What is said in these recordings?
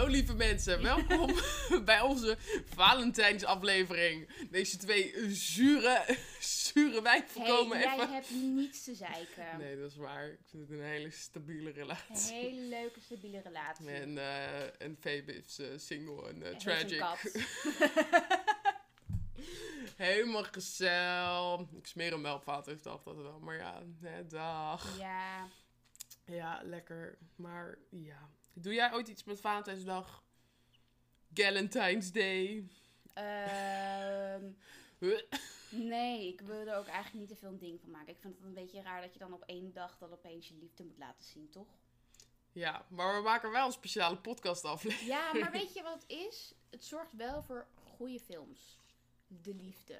Hallo lieve mensen, welkom bij onze Valentijnsaflevering. Deze twee zure, zure wijven Hey, komen jij even... hebt niets te zeiken. Nee, dat is waar. Ik vind het een hele stabiele Een relatie. hele leuke, stabiele relatie. En, eh en Febe is eh, single en eh, heeft een tragic. kat. Helemaal gezellig. Ik smeer hem wel op Valentijnsdag, dat wel. Maar ja, dag. Ja, Ja, lekker. Maar ja. Doe jij ooit iets met Valentijnsdag? Valentine's Day? ehm, nee, ik wil er ook eigenlijk niet te veel een ding van maken. Ik vind het een beetje raar dat je dan op één dag dan opeens je liefde moet laten zien, toch? Ja, maar we maken wel een speciale podcast aflevering. Ja, maar weet je wat het is? Het zorgt wel voor goede films. De liefde.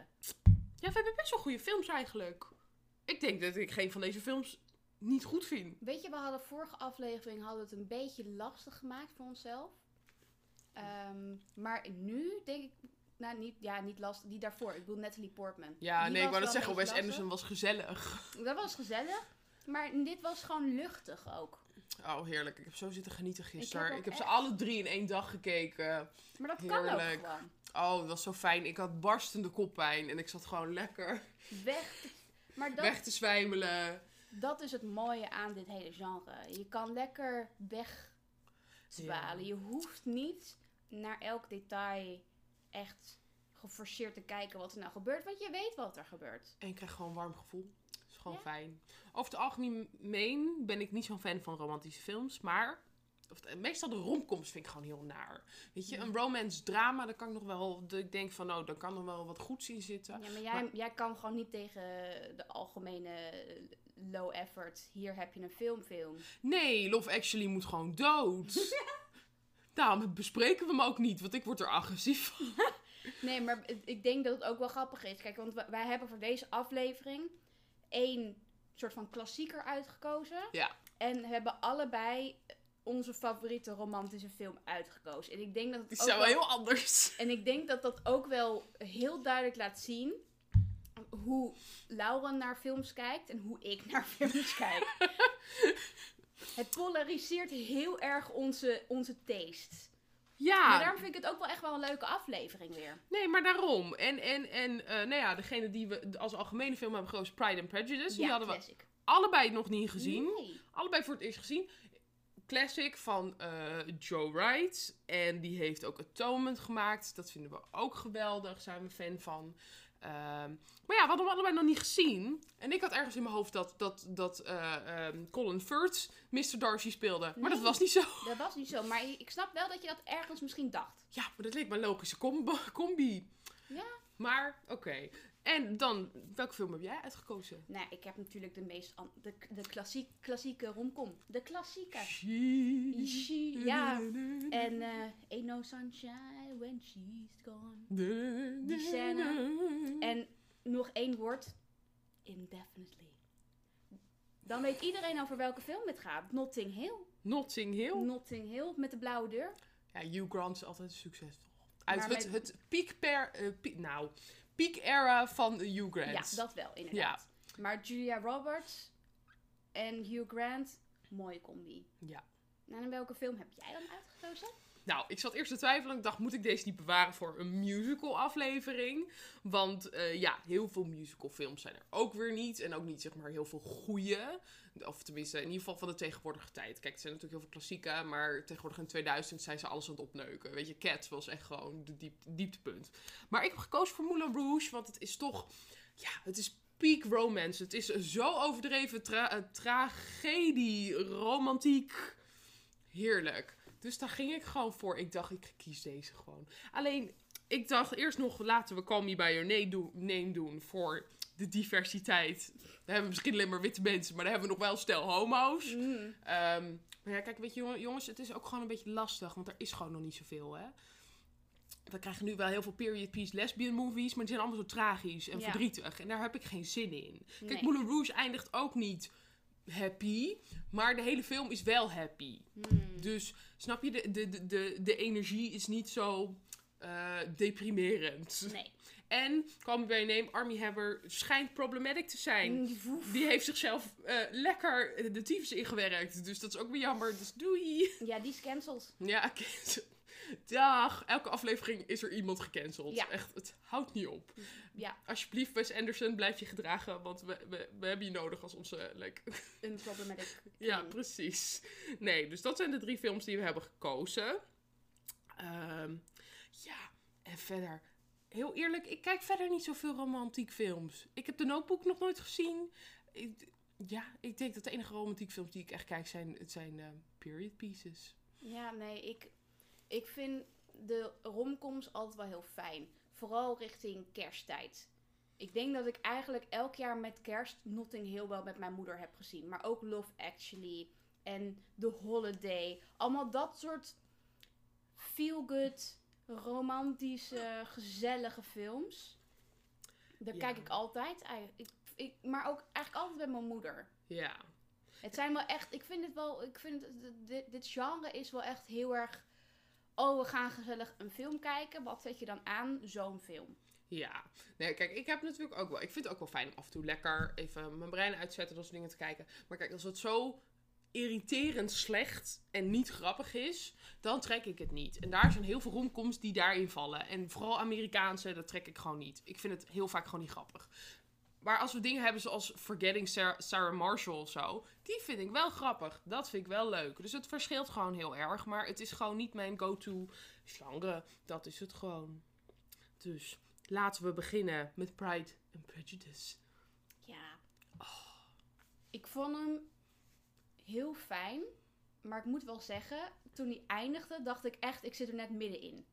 Ja, we hebben best wel goede films eigenlijk. Ik denk dat ik geen van deze films niet goed vind. Weet je, we hadden vorige aflevering hadden het een beetje lastig gemaakt voor onszelf. Ehm, maar nu denk ik, nou niet, ja, niet lastig, die daarvoor. Ik bedoel Natalie Portman. Ja, Die nee, ik wou wel zeggen, Wes Anderson was gezellig. Dat was gezellig. Maar dit was gewoon luchtig ook. Oh, heerlijk. Ik heb zo zitten genieten gisteren. heb Ik heb, ze alle drie in één dag gekeken. Maar dat kan ook gewoon. Oh, dat was zo fijn. Ik had barstende koppijn en ik zat gewoon lekker Weg. te- Maar dat, weg te zwijmelen. Dat is het mooie aan dit hele genre. Je kan lekker wegzwalen. Je hoeft niet naar elk detail echt geforceerd te kijken wat er nou gebeurt. Want je weet wat er gebeurt. En ik krijg gewoon een warm gevoel. Dat is gewoon Ja. fijn. Over het algemeen ben ik niet zo'n fan van romantische films. Maar of het- meestal de romcoms vind ik gewoon heel naar. Weet je, een romance drama, daar kan ik nog wel... Ik denk van, nou, daar kan er wel wat goeds in zitten. Ja, maar jij, jij kan gewoon niet tegen de algemene eh, low effort. Hier heb je een filmfilm. Nee, Love Actually moet gewoon dood. Daarom bespreken we hem ook niet, want ik word er agressief van. Nee, maar ik denk dat het ook wel grappig is. Kijk, want wij- wij hebben voor deze aflevering één soort van klassieker uitgekozen. Ja. En hebben allebei onze favoriete romantische film uitgekozen. En ik denk dat het Die ook wel heel anders. En ik denk dat dat ook wel heel duidelijk laat zien hoe Lauren naar films kijkt en hoe ik naar films kijk. Het polariseert heel erg onze, onze taste. Ja, Maar daarom vind ik het ook wel echt wel een leuke aflevering weer. nee, maar daarom. En, en, en eh, nou ja, degene die we als algemene film hebben gekozen, Pride and Prejudice. die hadden we classic. allebei nog niet gezien. Nee. Allebei voor het eerst gezien. Classic van eh, Joe Wright. En die heeft ook Atonement gemaakt. Dat vinden we ook geweldig. Zijn we fan van. Ehm, maar ja, we hadden hem allebei nog niet gezien. En ik had ergens in mijn hoofd dat, dat, dat eh, ehm, Colin Firth Mr. Darcy speelde. Maar dat was niet zo. Dat was niet zo, maar ik snap wel dat je dat ergens misschien dacht. Ja, maar dat leek me een logische combi. Ja. Maar, oké. En dan, welke film heb jij uitgekozen? Nou, ik heb natuurlijk de meest an- de, de klassiek, klassieke romcom. De klassieke. She. She, ja. En eh Ain't No Sunshine When She's Gone. Die scène. En nog één woord. Indefinitely. Dan weet iedereen over welke film het gaat. Notting Hill. Notting Hill. Notting Hill met de blauwe deur. Ja, Hugh Grant is altijd succesvol. Uit Maar het, met- het eh, nou, peak era van Hugh Grant. Ja, dat wel, inderdaad. Maar Julia Roberts en Hugh Grant, mooie combi. Ja. En welke film heb jij dan uitgekozen? Nou, ik zat eerst te twijfelen. Ik dacht, moet ik deze niet bewaren voor een musical aflevering? Want eh, ja, heel veel musical films zijn er ook weer niet. En ook niet, zeg maar, heel veel goede. Of tenminste, in ieder geval van de tegenwoordige tijd. Kijk, er zijn natuurlijk heel veel klassieke. Maar tegenwoordig in 2000 zijn ze alles aan het opneuken. Weet je, Cat was echt gewoon de diep, dieptepunt. Maar ik heb gekozen voor Moulin Rouge. Want het is toch, ja, het is peak romance. Het is zo overdreven tra- tragedie, romantiek. Heerlijk. Dus daar ging ik gewoon voor. Ik dacht, ik kies deze gewoon. Alleen, ik dacht eerst nog, laten we Call Me By Your Name doen, voor de diversiteit. Dan hebben we misschien alleen maar witte mensen, maar dan hebben we nog wel stel homo's. Mm. Ehm, maar ja, kijk, weet je jongen- jongens, het is ook gewoon een beetje lastig, want er is gewoon nog niet zoveel, hè. We krijgen nu wel heel veel period piece lesbian movies, maar die zijn allemaal zo tragisch en Ja. verdrietig. En daar heb ik geen zin in. Kijk, Nee. Moulin Rouge eindigt ook niet happy, maar de hele film is wel happy. Hmm. Dus snap je, de, de, de, de, de energie is niet zo eh, deprimerend. Nee. En By Your Name, Army Hammer, schijnt problematic te zijn. Mm. Die heeft zichzelf eh, lekker de tyfus ingewerkt. Dus dat is ook weer jammer. Dus doei. Ja, die is cancelled. Ja, cancel. Dag. Elke aflevering is er iemand gecanceld. Ja. Echt, het houdt niet op. Ja, Alsjeblieft, Wes Anderson, blijf je gedragen. Want we, we, we hebben je nodig als onze... Like, een problematic. ja, precies. Nee, dus dat zijn de drie films die we hebben gekozen. Ehm, ja, en verder... Heel eerlijk, ik kijk verder niet zoveel romantiek films. Ik heb de Notebook nog nooit gezien. Ik, ja, ik denk dat de enige romantiek films die ik echt kijk zijn, het zijn eh, period pieces. Ja, nee, ik, ik vind de romcoms altijd wel heel fijn. Vooral richting kersttijd. Ik denk dat ik eigenlijk elk jaar met kerst Notting Hill wel met mijn moeder heb gezien. Maar ook Love Actually en The Holiday. Allemaal dat soort feel-good, romantische, gezellige films. Daar Ja. kijk ik altijd. Ik, ik, maar ook eigenlijk altijd met mijn moeder. Ja. Het zijn wel echt, ik vind het wel, ik vind het, dit, dit genre is wel echt heel erg. Oh, we gaan gezellig een film kijken. Wat zet je dan aan? Zo'n film. Ja, nee, kijk, ik heb natuurlijk ook wel. Ik vind het ook wel fijn om af en toe lekker even mijn brein uitzetten, dat soort dingen te kijken. Maar kijk, als het zo irriterend slecht en niet grappig is, dan trek ik het niet. En daar zijn heel veel romcoms die daarin vallen. En vooral Amerikaanse, dat trek ik gewoon niet. Ik vind het heel vaak gewoon niet grappig. Maar als we dingen hebben zoals Forgetting Sarah, Marshall of zo, die vind ik wel grappig. Dat vind ik wel leuk. Dus het verschilt gewoon heel erg. Maar het is gewoon niet mijn go-to genre. Dat is het gewoon. Dus laten we beginnen met Pride and Prejudice. Ja. Ik vond hem heel fijn. Maar ik moet wel zeggen, toen hij eindigde, dacht ik echt, ik zit er net middenin.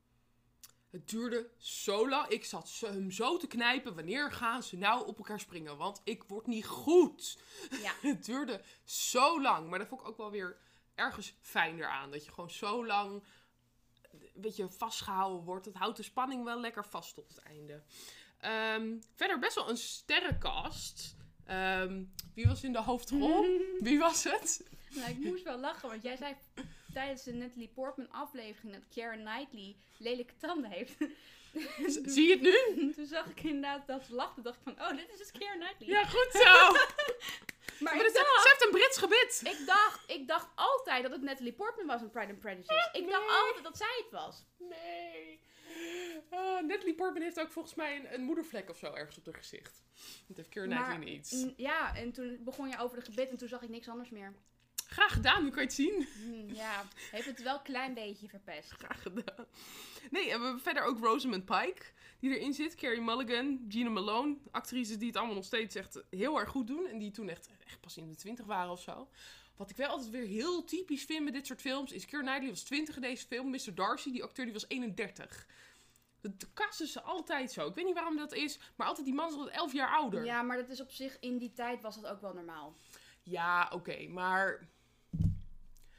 Het duurde zo lang. Ik zat hem zo te knijpen. Wanneer gaan ze nou op elkaar springen? Want ik word niet goed. Ja. Het duurde zo lang. Maar dat vond ik ook wel weer ergens fijner aan. Dat je gewoon zo lang een beetje vastgehouden wordt. Het houdt de spanning wel lekker vast tot het einde. Ehm, verder best wel een sterrenkast. Ehm, wie was in de hoofdrol? Wie was het? Nou, ik moest wel lachen, want jij zei tijdens de Natalie Portman aflevering dat Keira Knightley lelijke tanden heeft. Zie je het nu? Toen zag ik inderdaad dat ze lachte. dacht ik van, oh, dit is dus Keira Knightley. Ja, goed zo. maar Maar dacht, ze heeft een Brits gebit. ik, dacht, ik dacht altijd dat het Natalie Portman was in Pride and Prejudice. Ik dacht altijd dat zij het was. Nee. Uh, Natalie Portman heeft ook volgens mij een, een moedervlek of zo ergens op haar gezicht. Dat heeft Keira Knightley niet. Ja, en toen begon je over de gebit en toen zag ik niks anders meer. Graag gedaan, nu kan je het zien. Hm, ja, heeft het wel een klein beetje verpest. Graag gedaan. Nee, en we hebben verder ook Rosamund Pike, die erin zit. Carrie Mulligan, Gina Malone. Actrices die het allemaal nog steeds echt heel erg goed doen. En die toen echt, echt pas in de twintig waren of zo. Wat ik wel altijd weer heel typisch vind met dit soort films... is Keira Knightley was 20 in deze film. Mr. Darcy, die acteur, die was 31. Dat de kasten ze altijd zo. Ik weet niet waarom dat is, maar altijd die man is altijd 11 jaar ouder. Ja, maar dat is op zich, in die tijd was dat ook wel normaal. Ja, oké, maar...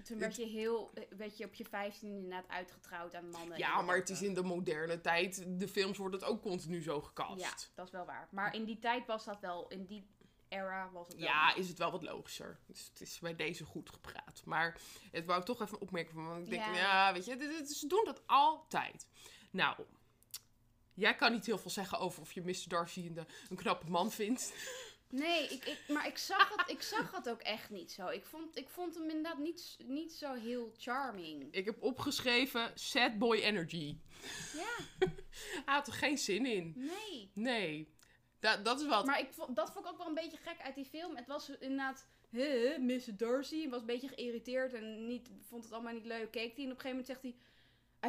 Toen werd je heel, eh, werd je op je 15 inderdaad uitgetrouwd aan mannen. Ja, maar het is 30. in de moderne tijd... De films worden het ook continu zo gekast. Ja, dat is wel waar. Maar in die tijd was dat wel, in die era was het wel. Ja, is het wel wat logischer. Dus het is bij deze goed gepraat. Maar het wou ik toch even opmerken. van, Want ik denk, Ja. ja, weet je, dit- dit- ze doen dat altijd. Nou, jij kan niet heel veel zeggen over of je Mr. Darcy een, een knappe man vindt. Nee, ik, ik, maar ik zag, het, ik zag het ook echt niet zo. Ik vond, ik vond hem inderdaad niet, niet zo heel charming. Ik heb opgeschreven sad boy energy. Ja, Hij had er geen zin in. nee. Nee. Dat, dat is wat. Maar ik vond, dat vond ik ook wel een beetje gek uit die film. Het was inderdaad, huh, Mr. Darcy was een beetje geïrriteerd en niet, vond het allemaal niet leuk. Keek hij en op een gegeven moment zegt hij,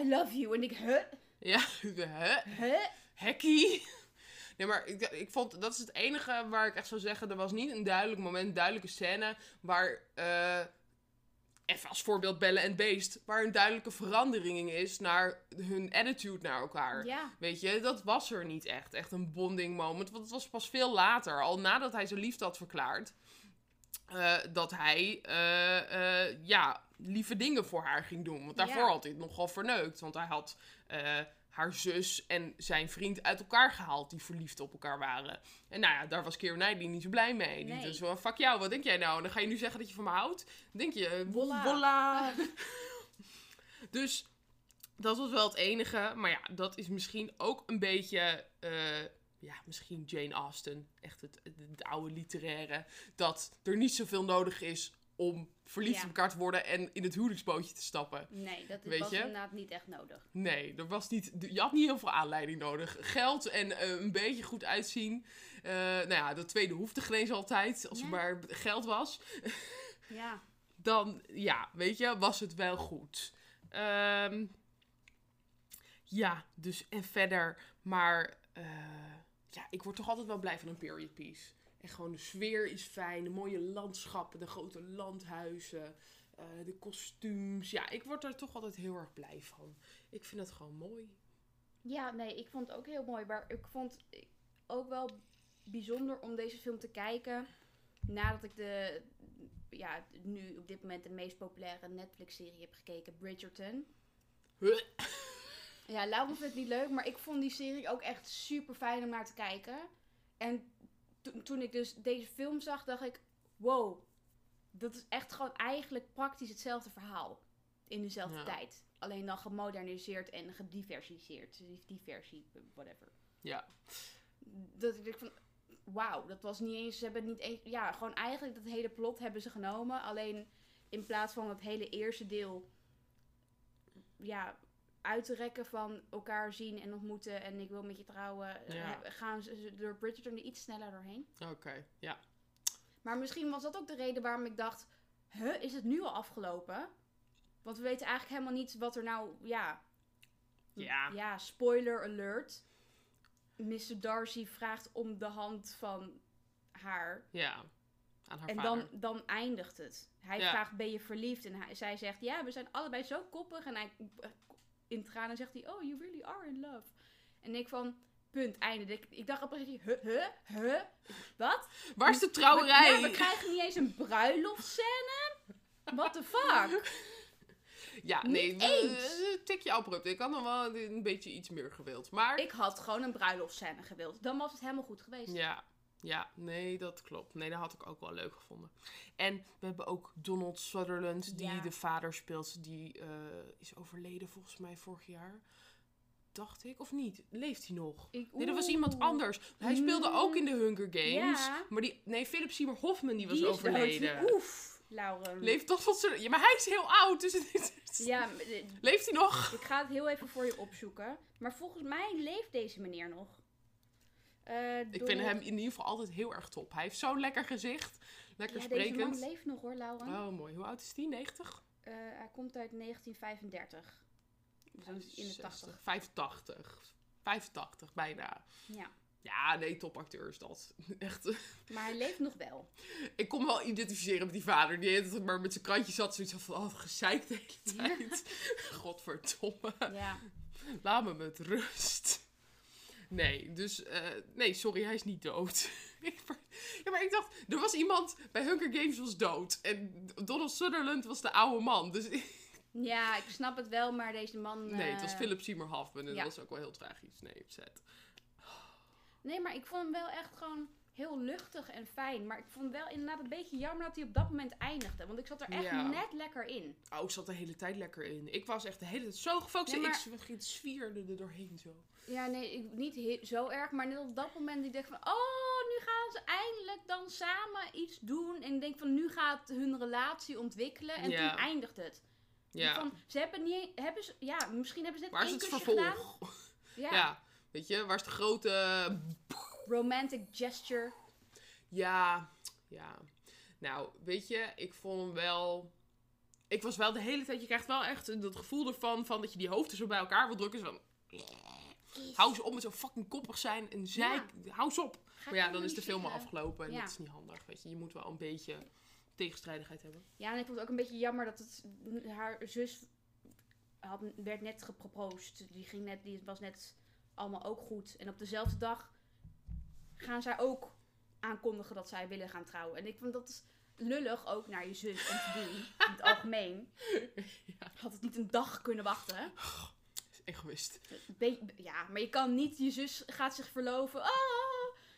I love you. En ik, huh? Ja, hè? Huh? Hekkie. Nee, maar ik, ik vond, dat is het enige waar ik echt zou zeggen, er was niet een duidelijk moment, duidelijke scène, waar, eh, even als voorbeeld Belle en Beest, waar een duidelijke verandering is naar hun attitude naar elkaar. Ja. Weet je, dat was er niet echt. Echt een bonding moment. Want het was pas veel later, al nadat hij zijn liefde had verklaard, eh, dat hij, eh, ja, lieve dingen voor haar ging doen. Want daarvoor Ja. had hij het nogal verneukt. Want hij had haar zus en zijn vriend uit elkaar gehaald die verliefd op elkaar waren. En nou ja, daar was Keira Knightley niet zo blij mee. Die Nee. dus van, fuck jou, wat denk jij nou? En dan ga je nu zeggen dat je van me houdt? Dan denk je, voilà. dus Dat was wel het enige. Maar ja, dat is misschien ook een beetje. eh, ja, misschien Jane Austen. Echt het, het, het oude literaire. Dat er niet zoveel nodig is om verliefd Ja. op elkaar te worden en in het huwelijksbootje te stappen. Nee, dat Weet was je? inderdaad niet echt nodig. Nee, er was niet, je had niet heel veel aanleiding nodig. Geld en eh, een beetje goed uitzien. Eh, nou ja, dat tweede hoefde geen eens altijd. Als Ja. er maar geld was. Ja. Dan, ja, weet je, was het wel goed. Ehm, ja, dus en verder. Maar eh, ja, ik word toch altijd wel blij van een period piece. En gewoon de sfeer is fijn. De mooie landschappen, de grote landhuizen. eh, de kostuums. Ja, ik word er toch altijd heel erg blij van. Ik vind het gewoon mooi. Ja, nee, ik vond het ook heel mooi. Maar ik vond het ook wel bijzonder om deze film te kijken. Nadat ik de, ja, nu op dit moment de meest populaire Netflix-serie heb gekeken, Bridgerton. Huh. Ja, Laura vindt het niet leuk, maar ik vond die serie ook echt super fijn om naar te kijken. En to- toen ik dus deze film zag, dacht ik, wow, dat is echt gewoon eigenlijk praktisch hetzelfde verhaal. In dezelfde Ja. tijd. Alleen dan gemoderniseerd en gediversiseerd. Diversie, whatever. Ja. Dat ik van, wauw, dat was niet eens, ze hebben niet eens, ja, gewoon eigenlijk dat hele plot hebben ze genomen. Alleen in plaats van het hele eerste deel, ja, uit te rekken van elkaar zien en ontmoeten en ik wil met je trouwen, Ja. gaan ze door Bridgerton er iets sneller doorheen. Oké, ja. Maar misschien was dat ook de reden waarom ik dacht, huh, is het nu al afgelopen? Want we weten eigenlijk helemaal niet wat er nou, ja, Ja. ja, spoiler alert. Mr. Darcy vraagt om de hand van haar. Ja. Aan haar en vader. dan, dan eindigt het. Hij Ja. vraagt, ben je verliefd? En hij, zij zegt, ja, we zijn allebei zo koppig. En hij, in tranen zegt hij, oh, you really are in love. En ik van, punt, einde. Ik, ik dacht op een gegeven moment, huh, huh, huh? Wat? Waar is de We, trouwerij? ja, we krijgen niet eens een bruiloftscène? What the fuck? Ja, Niet nee, eens. een tikje abrupt. Ik had nog wel een beetje iets meer gewild. Maar Ik had gewoon een bruiloftscène gewild. Dan was het helemaal goed geweest. ja, ja, nee, dat klopt. Nee, dat had ik ook wel leuk gevonden. En we hebben ook Donald Sutherland, die Ja. de vader speelt. Die eh, is overleden volgens mij vorig jaar. Dacht ik, of niet? Leeft hij nog? Ik- Nee, dat was iemand anders. Hij speelde Mm. ook in de Hunger Games. Ja. Maar die, nee, Philip Seymour Hoffman, die was Die overleden. Oef, Lauren. Leeft toch wat ze. Ja, maar hij is heel oud, dus het is- Ja, Leeft hij nog? ik ga het heel even voor je opzoeken. Maar volgens mij leeft deze meneer nog. Eh, Ik vind hem in ieder geval altijd heel erg top. Hij heeft zo'n lekker gezicht. Lekker Ja, deze man sprekend. leeft nog hoor, Lauren. Oh, mooi. Hoe oud is die? 90? Eh, hij komt uit 1935. Dus in de 60, 80. 85. 85, bijna. Ja. Ja, nee, topacteur is dat. Echt. Maar hij leeft nog wel. Ik kon me wel identificeren met die vader. Die het maar met zijn krantje zat. Zoiets van, oh, gezeikt de hele tijd. Godverdomme. Ja. Laat me met rust. Nee, dus... eh, nee, sorry, hij is niet dood. Ja, maar ik dacht... Er was iemand bij Hunger Games was dood. En Donald Sutherland was de oude man. Dus ja, ik snap het wel, maar deze man... nee, het was eh, Philip Seymour Hoffman. En ja. dat was ook wel heel tragisch. Nee, zet. Nee, maar ik vond hem wel echt gewoon heel luchtig en fijn. Maar ik vond wel inderdaad een beetje jammer dat hij op dat moment eindigde. Want ik zat er echt Ja. net lekker in. Oh, ik zat de hele tijd lekker in. Ik was echt de hele tijd zo gefocust. Ja, maar- Ik zw- Ik zwierde er doorheen zo. Ja, nee, ik, niet zo erg. Maar net op dat moment ik dacht van... Oh, nu gaan ze eindelijk dan samen iets doen. En ik denk van, nu gaat hun relatie ontwikkelen. En Ja. toen eindigt het. Ja. Van, ze hebben niet... Hebben ze, ja, misschien hebben ze net Waar is het vervolg? gedaan. Ja. Ja. Weet je, waar is de grote... Romantic gesture. Ja, ja. Nou, weet je, ik vond hem wel... Ik was wel de hele tijd... Je krijgt wel echt dat gevoel ervan... Van dat je die hoofden zo bij elkaar wil drukken. Zo van... Hou ze op met zo fucking koppig zijn. En zij... Hou ze op. Maar ja, dan is de film al afgelopen. En Ja. dat is niet handig. Weet je, je moet wel een beetje tegenstrijdigheid hebben. Ja, en ik vond het ook een beetje jammer dat het, haar zus had, werd net geproposed. Die, ging net, die was net allemaal ook goed. En op dezelfde dag gaan zij ook aankondigen dat zij willen gaan trouwen. En ik vond dat lullig ook naar je zus om te doen. In het algemeen. Ja. Had het niet een dag kunnen wachten. Is egoïst. Be- ja, maar je kan niet, je zus gaat zich verloven. Ah!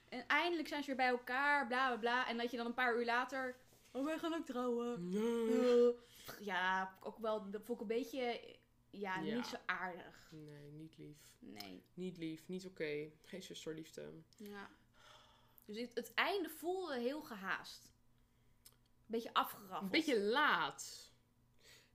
En eindelijk zijn ze weer bij elkaar, bla bla bla. En dat je dan een paar uur later. Oh, wij gaan ook trouwen. Nee. Ja, ook wel, dat vond ik een beetje ja, Ja. niet zo aardig. Nee, niet lief. Nee. Niet lief, niet oké. Geen zusterliefde. Ja. Dus het, het einde voelde heel gehaast. Beetje afgeraffeld. Een beetje laat.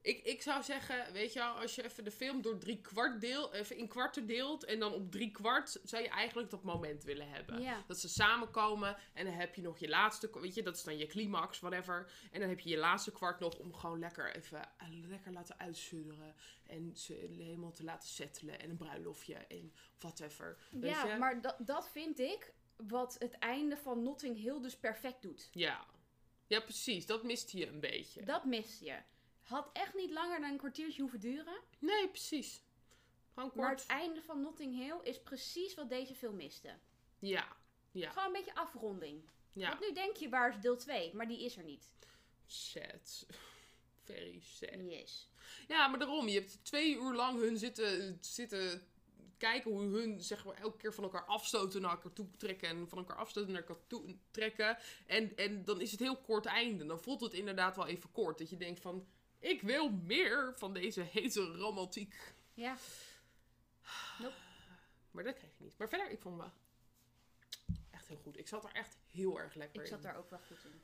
Ik, ik zou zeggen, weet je wel, als je even de film door drie kwart deel, even in kwarten deelt en dan op drie kwart zou je eigenlijk dat moment willen hebben. Ja. Dat ze samenkomen en dan heb je nog je laatste, weet je, dat is dan je climax, whatever. En dan heb je je laatste kwart nog om gewoon lekker even eh, lekker laten uitsudderen. En ze helemaal te laten settelen en een bruiloftje en whatever. Ja, maar dat, dat vind ik wat het einde van Notting Hill dus perfect doet. Ja. Ja, precies. Dat miste je een beetje. Dat miste je. Had echt niet langer dan een kwartiertje hoeven duren. Nee, precies. Gewoon Maar kort. het einde van Notting Hill is precies wat deze film miste. Ja. Ja. Gewoon een beetje afronding. Ja. Want nu denk je, waar is deel 2? Maar die is er niet. Sad. Very sad. Yes. Ja, maar daarom. Je hebt twee uur lang hun zitten, zitten kijken hoe hun zeg maar, elke keer van elkaar afstoten naar elkaar toe trekken. En van elkaar afstoten naar elkaar toe trekken. En, en dan is het heel kort einde. Dan voelt het inderdaad wel even kort. Dat je denkt van, ik wil meer van deze hete romantiek. Ja. Maar dat kreeg je niet. Maar verder, ik vond wel echt heel goed. Ik zat er echt heel erg lekker Ik in. zat daar ook wel goed in.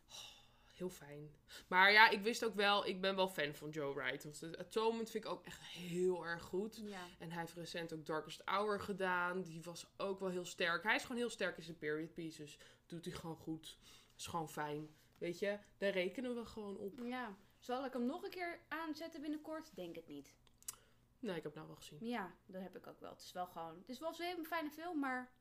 Heel fijn. Maar ja, ik wist ook wel, ik ben wel fan van Joe Wright. Want de Atonement vind ik ook echt heel erg goed. Ja. En hij heeft recent ook Darkest Hour gedaan. Die was ook wel heel sterk. Hij is gewoon heel sterk in zijn period pieces. Doet hij gewoon goed. Is gewoon fijn. Weet je, daar rekenen we gewoon op. ja. Zal ik hem nog een keer aanzetten binnenkort? Denk het niet. Nee, ik heb het nou wel gezien. Ja, dat heb ik ook wel. Het is wel gewoon... Het is wel een fijne film, maar...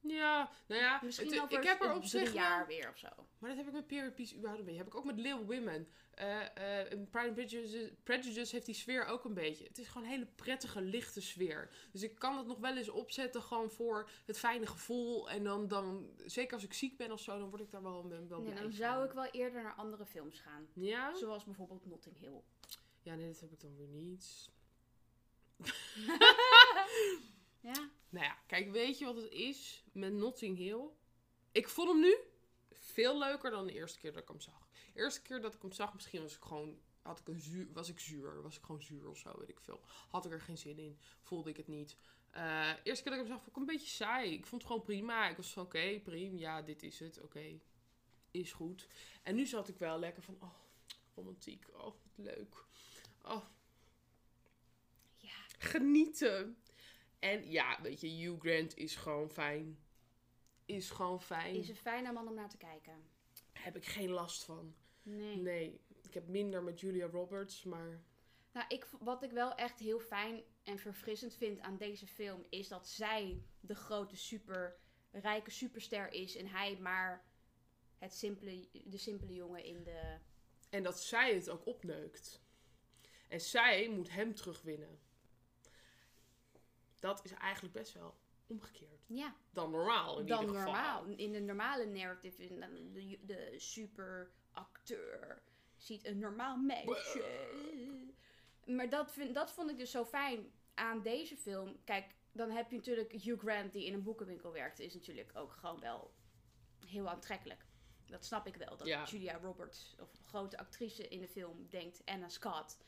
Ja, nou ja, Misschien het- over ik heb er op zich wel- jaar weer of zo. Maar dat heb ik met period piece überhaupt een beetje. Heb ik ook met Little Women. Eh, eh, Pride and Prejudice, Prejudice heeft die sfeer ook een beetje. Het is gewoon een hele prettige, lichte sfeer. Dus ik kan het nog wel eens opzetten gewoon voor het fijne gevoel. En dan, dan zeker als ik ziek ben of zo, dan word ik daar wel, wel Nee, blij dan zou ik wel eerder naar andere films gaan. Ja? Zoals bijvoorbeeld Notting Hill. Ja, nee, dat heb ik dan weer niet. Ja? Nou ja, kijk, weet je wat het is met Notting Hill? Ik vond hem nu veel leuker dan de eerste keer dat ik hem zag. De eerste keer dat ik hem zag, misschien was ik gewoon, had ik een zuur, was ik zuur, was ik gewoon zuur of zo, weet ik veel. Had ik er geen zin in, voelde ik het niet. De eerste keer dat ik hem zag, vond ik een beetje saai. Ik vond het gewoon prima. Ik was van, oké, prima, ja, dit is het, oké, is goed. En nu zat ik wel lekker van, oh, romantiek, oh, wat leuk. Oh, Ja. genieten. En ja, weet je, Hugh Grant is gewoon fijn. Is gewoon fijn. Is een fijne man om naar te kijken. Heb ik geen last van. Nee. Nee, ik heb minder met Julia Roberts, maar... Nou, ik, wat ik wel echt heel fijn en verfrissend vind aan deze film... is dat zij de grote super rijke superster is... en hij maar het simpele, de simpele jongen in de... En dat zij het ook opneukt. En zij moet hem terugwinnen. Dat is eigenlijk best wel omgekeerd. Ja, Dan normaal in dan ieder geval. normaal. In de normale narrative, in de, de, de superacteur ziet een normaal meisje. Maar dat, vind, dat vond ik dus zo fijn aan deze film. Kijk, dan heb je natuurlijk Hugh Grant die in een boekenwinkel werkt. Is natuurlijk ook gewoon wel heel aantrekkelijk. Dat snap ik wel. Dat Ja. Julia Roberts, of een grote actrice in de film, denkt Anna Scott.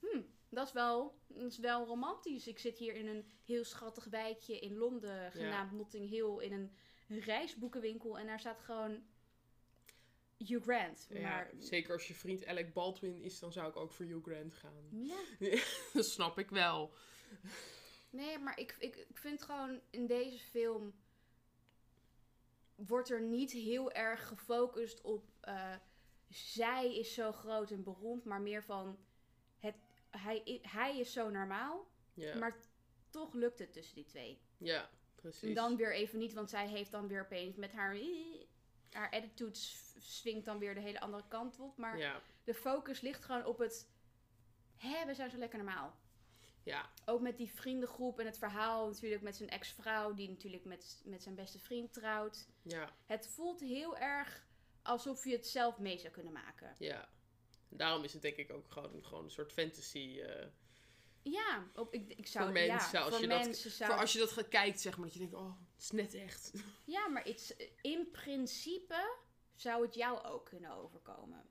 Hm, dat is, wel, dat is wel romantisch. Ik zit hier in een heel schattig wijkje in Londen, genaamd Notting Hill, in een reisboekenwinkel. En daar staat gewoon Hugh Grant. Ja, Maar, zeker als je vriend Alec Baldwin is, dan zou ik ook voor Hugh Grant gaan. ja. dat snap ik wel. Nee, maar ik, ik, ik vind gewoon in deze film wordt er niet heel erg gefocust op eh, zij is zo groot en beroemd, maar meer van hij, hij is zo normaal, Ja, maar toch lukt het tussen die twee. ja precies. En dan weer even niet, want zij heeft dan weer opeens met haar, haar attitude swingt dan weer de hele andere kant op, maar de focus ligt gewoon op het, hè, we zijn zo lekker normaal. ja, Ook met die vriendengroep en het verhaal natuurlijk met zijn ex-vrouw, die natuurlijk met, met zijn beste vriend trouwt. ja, Het voelt heel erg alsof je het zelf mee zou kunnen maken. ja. Daarom is het denk ik ook gewoon, gewoon een soort fantasy. eh, Ja, op, ik, ik zou Voor mensen, ja, als voor je dat- zou. Voor als je dat gaat kijkt, zeg maar, dat je denkt, oh, het is net echt. Ja, maar it's, in principe zou het jou ook kunnen overkomen.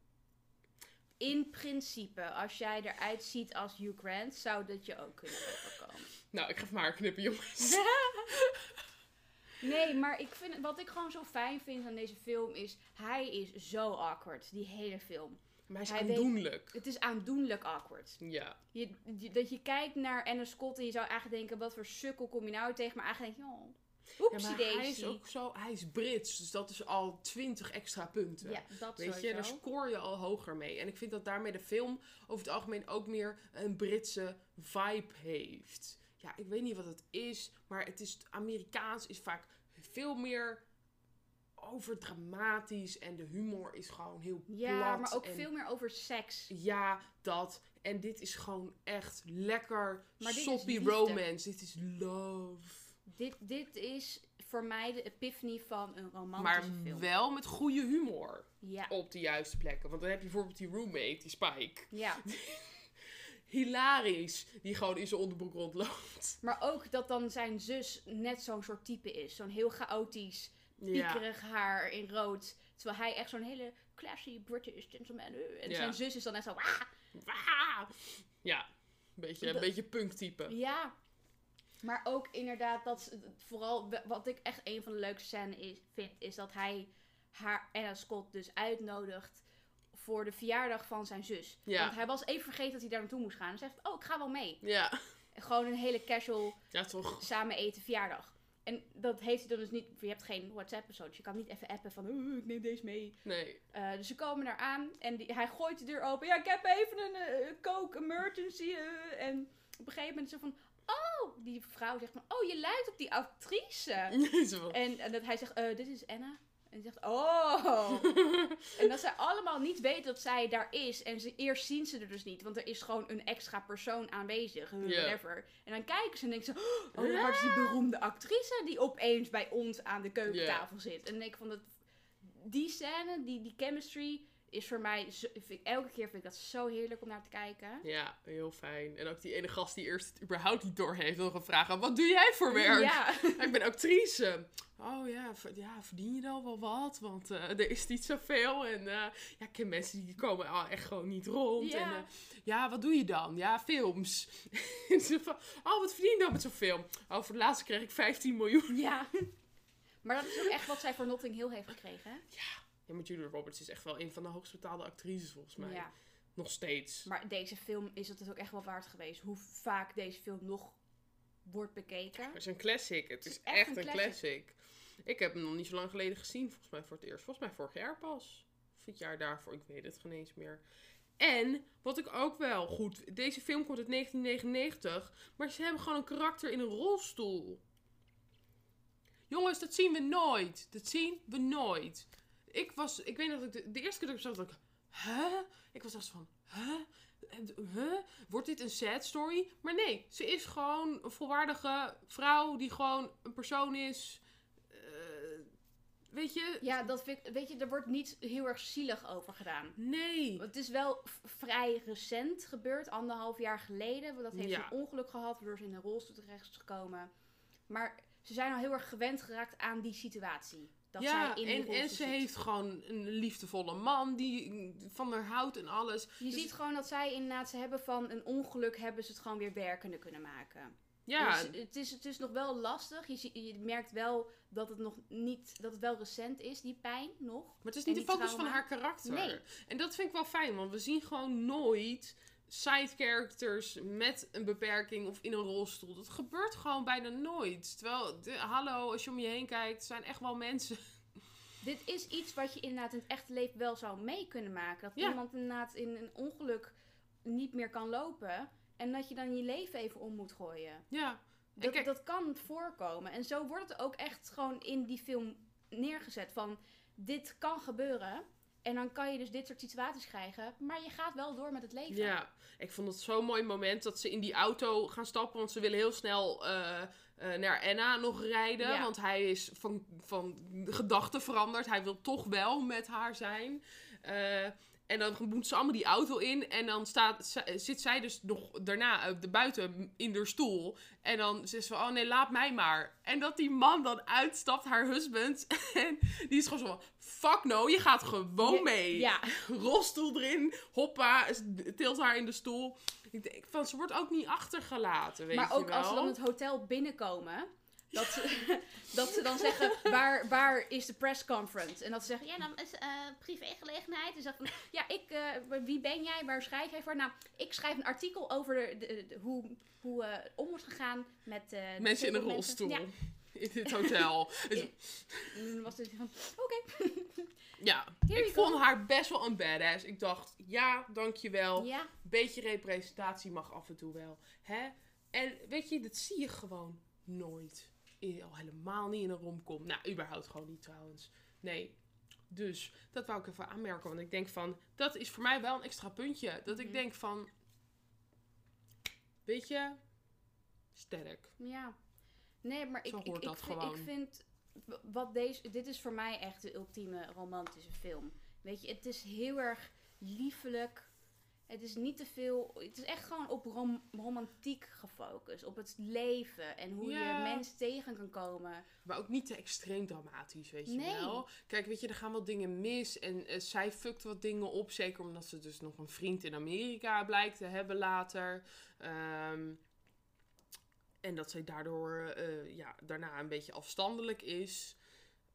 in principe, als jij eruit ziet als Hugh Grant, zou dat je ook kunnen overkomen. Nou, ik ga maar knippen, jongens. Nee, maar ik vind, wat ik gewoon zo fijn vind aan deze film is, hij is zo awkward, die hele film. Maar hij is Hij weet- aandoenlijk. Het is aandoenlijk awkward. Ja. Je, je- dat je kijkt naar Anna Scott en je zou eigenlijk denken, wat voor sukkel kom je nou tegen? Maar eigenlijk denk je, oh, ja oepsie hij is ook zo... Hij is Brits, dus dat is al 20 extra punten. Ja, dat Weet je, daar scoor je al hoger mee. En ik vind dat daarmee de film over het algemeen ook meer een Britse vibe heeft. Ja, ik weet niet wat het is, maar het is Amerikaans is vaak veel meer overdramatisch en de humor is gewoon heel Ja, plat maar ook en- veel meer over seks. Ja, dat. En dit is gewoon echt lekker Maar soppy romance. Dit is love. Dit, dit is voor mij de epiphany van een romantische Maar film. wel met goede humor Ja, op de juiste plekken. Want dan heb je bijvoorbeeld die roommate, die Spike. ja. hilarisch. Die gewoon in zijn onderbroek rondloopt. Maar ook dat dan zijn zus net zo'n soort type is. Zo'n heel chaotisch, Ja. piekerig haar in rood. Terwijl hij echt zo'n hele classy British gentleman is. En Ja. zijn zus is dan net zo... "Wah!" Wah! Ja, een beetje, een beetje punk type. Ja. Maar ook inderdaad, dat vooral wat ik echt een van de leukste scènes is, vind, is dat hij haar Anna Scott dus uitnodigt voor de verjaardag van zijn zus. Ja. Want hij was even vergeten dat hij daar naartoe moest gaan. En zegt, oh, ik ga wel mee. Ja, Gewoon een hele casual ja toch. samen eten verjaardag. En dat heeft hij dan dus niet, je hebt geen WhatsApp of zo, dus je kan niet even appen van, oh, ik neem deze mee. Nee. Eh, dus ze komen daar aan en die, hij gooit de deur open. Ja, ik heb even een eh, coke emergency. eh, en op een gegeven moment zo van, oh, die vrouw zegt van, oh, je lijkt op die actrice. En, en dat hij zegt, dit is Anna. En die zegt, oh. en dat zij allemaal niet weten dat zij daar is. En ze, eerst zien ze er dus niet. Want er is gewoon een extra persoon aanwezig. Whatever. En dan kijken ze en denken ze, oh, dat is die beroemde actrice die opeens bij ons aan de keukentafel zit. En dan denk ik van, dat, die scène, die, die chemistry, is voor mij, zo, vind ik, elke keer vind ik dat zo heerlijk om naar te kijken. Ja, heel fijn. En ook die ene gast die eerst het überhaupt niet door heeft, nog een vraag aan, wat doe jij voor werk? Ja. Ik ben actrice. Oh ja, ja, verdien je dan wel wat? Want eh, er is niet zoveel. En eh, ja, ik ken mensen die komen echt gewoon niet rond. Ja. En eh, ja, wat doe je dan? Ja, films. En ze van, oh, wat verdien je dan met zo'n film? Oh, voor de laatste kreeg ik 15 miljoen. ja. Maar dat is ook echt wat zij voor Notting Hill heeft gekregen. hè? Ja, maar Julia Roberts is echt wel een van de hoogst betaalde actrices volgens mij. Ja. Nog steeds. Maar deze film is het ook echt wel waard geweest. Hoe vaak deze film nog wordt bekeken. Het is een classic. Het is, echt echt, een een classic. classic. Ik heb hem nog niet zo lang geleden gezien. Volgens mij voor het eerst. Volgens mij vorig jaar pas. Of het jaar daarvoor. Ik weet het geen eens meer. En, wat ik ook wel goed... Deze film komt uit 1999. Maar ze hebben gewoon een karakter in een rolstoel. Jongens, dat zien we nooit. Dat zien we nooit. Ik was... Ik weet nog dat ik de, de eerste keer dat ik zag, dat ik... Huh? Ik was echt van... Huh? Wordt dit een sad story? Maar nee, ze is gewoon een volwaardige vrouw die gewoon een persoon is. Eh, weet je? Ja, dat vind ik, weet je, er wordt niet heel erg zielig over gedaan. Nee. Het is wel vrij recent gebeurd, anderhalf jaar geleden. Dat heeft Ja. een ongeluk gehad, waardoor ze in een rolstoel terecht is gekomen. Maar ze zijn al heel erg gewend geraakt aan die situatie. Dat ja, zij in die en, en ze zit. heeft gewoon een liefdevolle man die van haar houdt en alles. Je Dus- ziet gewoon dat zij inderdaad, ze hebben van een ongeluk, hebben ze het gewoon weer werkende kunnen maken. Ja, Dus het, is, het is nog wel lastig. Je, zie- je merkt wel dat het nog niet, dat het wel recent is, die pijn nog. maar het is niet de focus van haar karakter. Nee. En dat vind ik wel fijn, want we zien gewoon nooit side characters met een beperking of in een rolstoel. Dat gebeurt gewoon bijna nooit. Terwijl, de, hallo, als je om je heen kijkt, zijn echt wel mensen. Dit is iets wat je inderdaad in het echte leven wel zou mee kunnen maken. Dat Ja. iemand inderdaad in een ongeluk niet meer kan lopen. En dat je dan je leven even om moet gooien. Ja. Dat, kijk, dat kan voorkomen. En zo wordt het ook echt gewoon in die film neergezet. Van, dit kan gebeuren. En dan kan je dus dit soort situaties krijgen. Maar je gaat wel door met het leven. Ja, ik vond het zo'n mooi moment dat ze in die auto gaan stappen. Want ze willen heel snel eh, eh, naar Anna nog rijden. Ja. Want hij is van, van gedachten veranderd. Hij wil toch wel met haar zijn. Eh, En dan moet ze allemaal die auto in. En dan staat, zit zij dus nog daarna op de buiten in haar stoel. En dan zegt ze van, oh nee, laat mij maar. En dat die man dan uitstapt, haar husband. En die is gewoon zo van, fuck no, je gaat gewoon mee. Ja, Rolstoel erin, hoppa, tilt haar in de stoel. Ik denk van, ze wordt ook niet achtergelaten, weet maar je ook wel. als ze dan het hotel binnenkomen. Dat ze, dat ze dan zeggen, waar, waar is de press conference? En dat ze zeggen, ja, dan is eh privégelegenheid. En ze zeggen, van, ja, ik, eh, wie ben jij? Waar schrijf jij voor? Nou, ik schrijf een artikel over de, de- de- hoe, hoe eh, om wordt gegaan met... eh, Mensen in een rolstoel. Ja, In dit hotel. Dus, was het van, oké. ja, Here ik go. vond haar best wel een badass. Ik dacht, ja, dankjewel. Ja, Beetje representatie mag af en toe wel. Hè? En weet je, dat zie je gewoon nooit. Al helemaal niet in een romcom. Nou, überhaupt gewoon niet trouwens. Nee. Dus, dat wou ik even aanmerken. Want ik denk van, dat is voor mij wel een extra puntje. Dat ik Mhm. denk van, weet je, sterk. ja. Nee, maar ik, Zo ik, vind, ik vind... Wat deze, dit is voor mij echt de ultieme romantische film. Weet je, het is heel erg liefelijk. Het is niet te veel. Het is echt gewoon op rom- romantiek gefocust. Op het leven en hoe Ja. je mensen tegen kan komen. Maar ook niet te extreem dramatisch, weet je Nee. wel. Kijk, weet je, er gaan wel dingen mis. En eh, zij fukt wat dingen op. Zeker omdat ze dus nog een vriend in Amerika blijkt te hebben later. Ehm, en dat zij daardoor eh, ja, daarna een beetje afstandelijk is.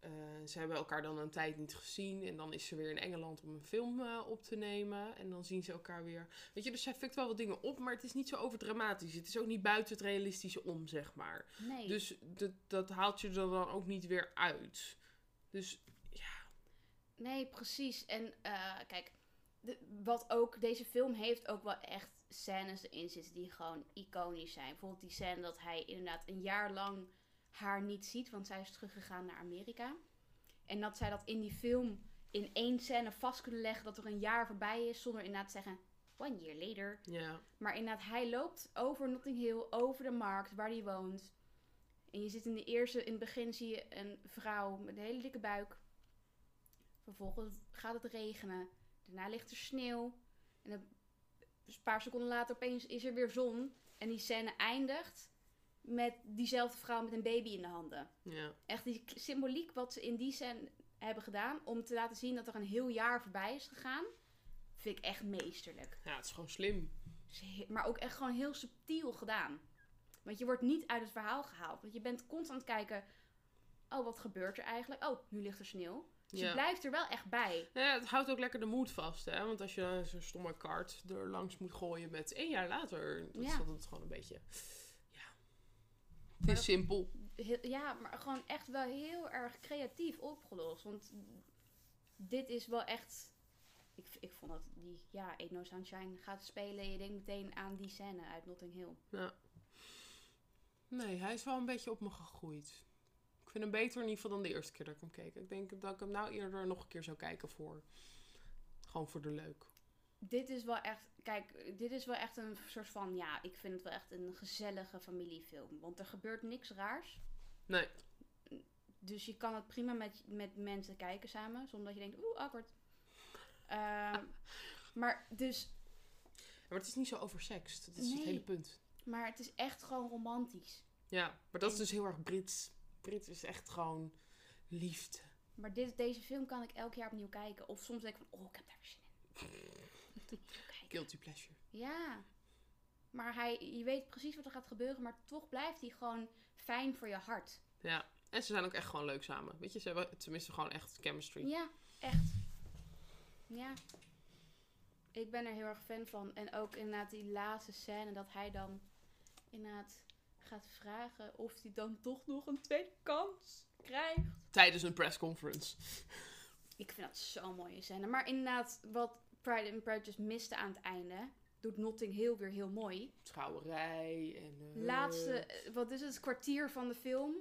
Eh, ze hebben elkaar dan een tijd niet gezien. En dan is ze weer in Engeland om een film eh, op te nemen. En dan zien ze elkaar weer. Weet je, dus zij fukt wel wat dingen op. Maar het is niet zo overdramatisch. Het is ook niet buiten het realistische om, zeg maar. Nee. Dus dat, dat haalt je er dan ook niet weer uit. Dus Nee, precies. En eh, kijk, de- wat ook, deze film heeft ook wel echt scènes erin zitten die gewoon iconisch zijn. Bijvoorbeeld die scène dat hij inderdaad een jaar lang haar niet ziet, want zij is teruggegaan naar Amerika. En dat zij dat in die film in één scène vast kunnen leggen dat er een jaar voorbij is, zonder inderdaad te zeggen, one year later. ja, Maar inderdaad, hij loopt over Notting Hill, over de markt waar hij woont. En je zit in de eerste, in het begin zie je een vrouw met een hele dikke buik. Vervolgens gaat het regenen. Daarna ligt er sneeuw. En een paar seconden later opeens is er weer zon. En die scène eindigt met diezelfde vrouw met een baby in de handen. ja. Echt die symboliek wat ze in die scène hebben gedaan. Om te laten zien dat er een heel jaar voorbij is gegaan. Vind ik echt meesterlijk. ja, het is gewoon slim. Maar ook echt gewoon heel subtiel gedaan. Want je wordt niet uit het verhaal gehaald. Want je bent constant kijken. Oh, wat gebeurt er eigenlijk? Oh, nu ligt er sneeuw. Dus je blijft er wel echt bij. Ja, het houdt ook lekker de moed vast, hè. Want als je zo'n stomme kaart er langs moet gooien met één jaar later... Dan Ja. is dat het gewoon een beetje... Het is simpel. Heel- ja, maar gewoon echt wel heel erg creatief opgelost. Want dit is wel echt... Ik, ik vond dat die, ja, Ain't No Sunshine gaat spelen. En je denkt meteen aan die scène uit Notting Hill. Ja. Nee, hij is wel een beetje op me gegroeid. Ik vind hem beter in ieder geval dan de eerste keer dat ik hem keek. Ik denk dat ik hem nou eerder nog een keer zou kijken voor... Gewoon voor de leuk. Dit is wel echt... Kijk, dit is wel echt een soort van... Ja, ik vind het wel echt een gezellige familiefilm. Want er gebeurt niks raars. Nee. Dus je kan het prima met, met mensen kijken samen, zonder dat je denkt, oeh, awkward. Ehm, maar, dus, Maar het is niet zo oversext. Dat is het hele punt. maar het is echt gewoon romantisch. Ja, maar dat is dus heel erg Brits. Brits is echt gewoon liefde. Maar dit, deze film kan ik elk jaar opnieuw kijken. Of soms denk ik van, oh, ik heb daar weer zin in. Guilty pleasure. Ja. Maar hij, je weet precies wat er gaat gebeuren, maar toch blijft hij gewoon fijn voor je hart. Ja. En ze zijn ook echt gewoon leuk samen. Weet je, ze hebben tenminste gewoon echt chemistry. Ja, echt. Ja. Ik ben er heel erg fan van. En ook inderdaad die laatste scène dat hij dan inderdaad gaat vragen of hij dan toch nog een tweede kans krijgt. Tijdens een pressconference. Ik vind dat zo'n mooie scène. Maar inderdaad, wat Pride and Prejudice miste aan het einde, doet Notting Hill weer heel mooi. Trouwerij en... eh, Laatste, eh, wat is het, kwartier van de film.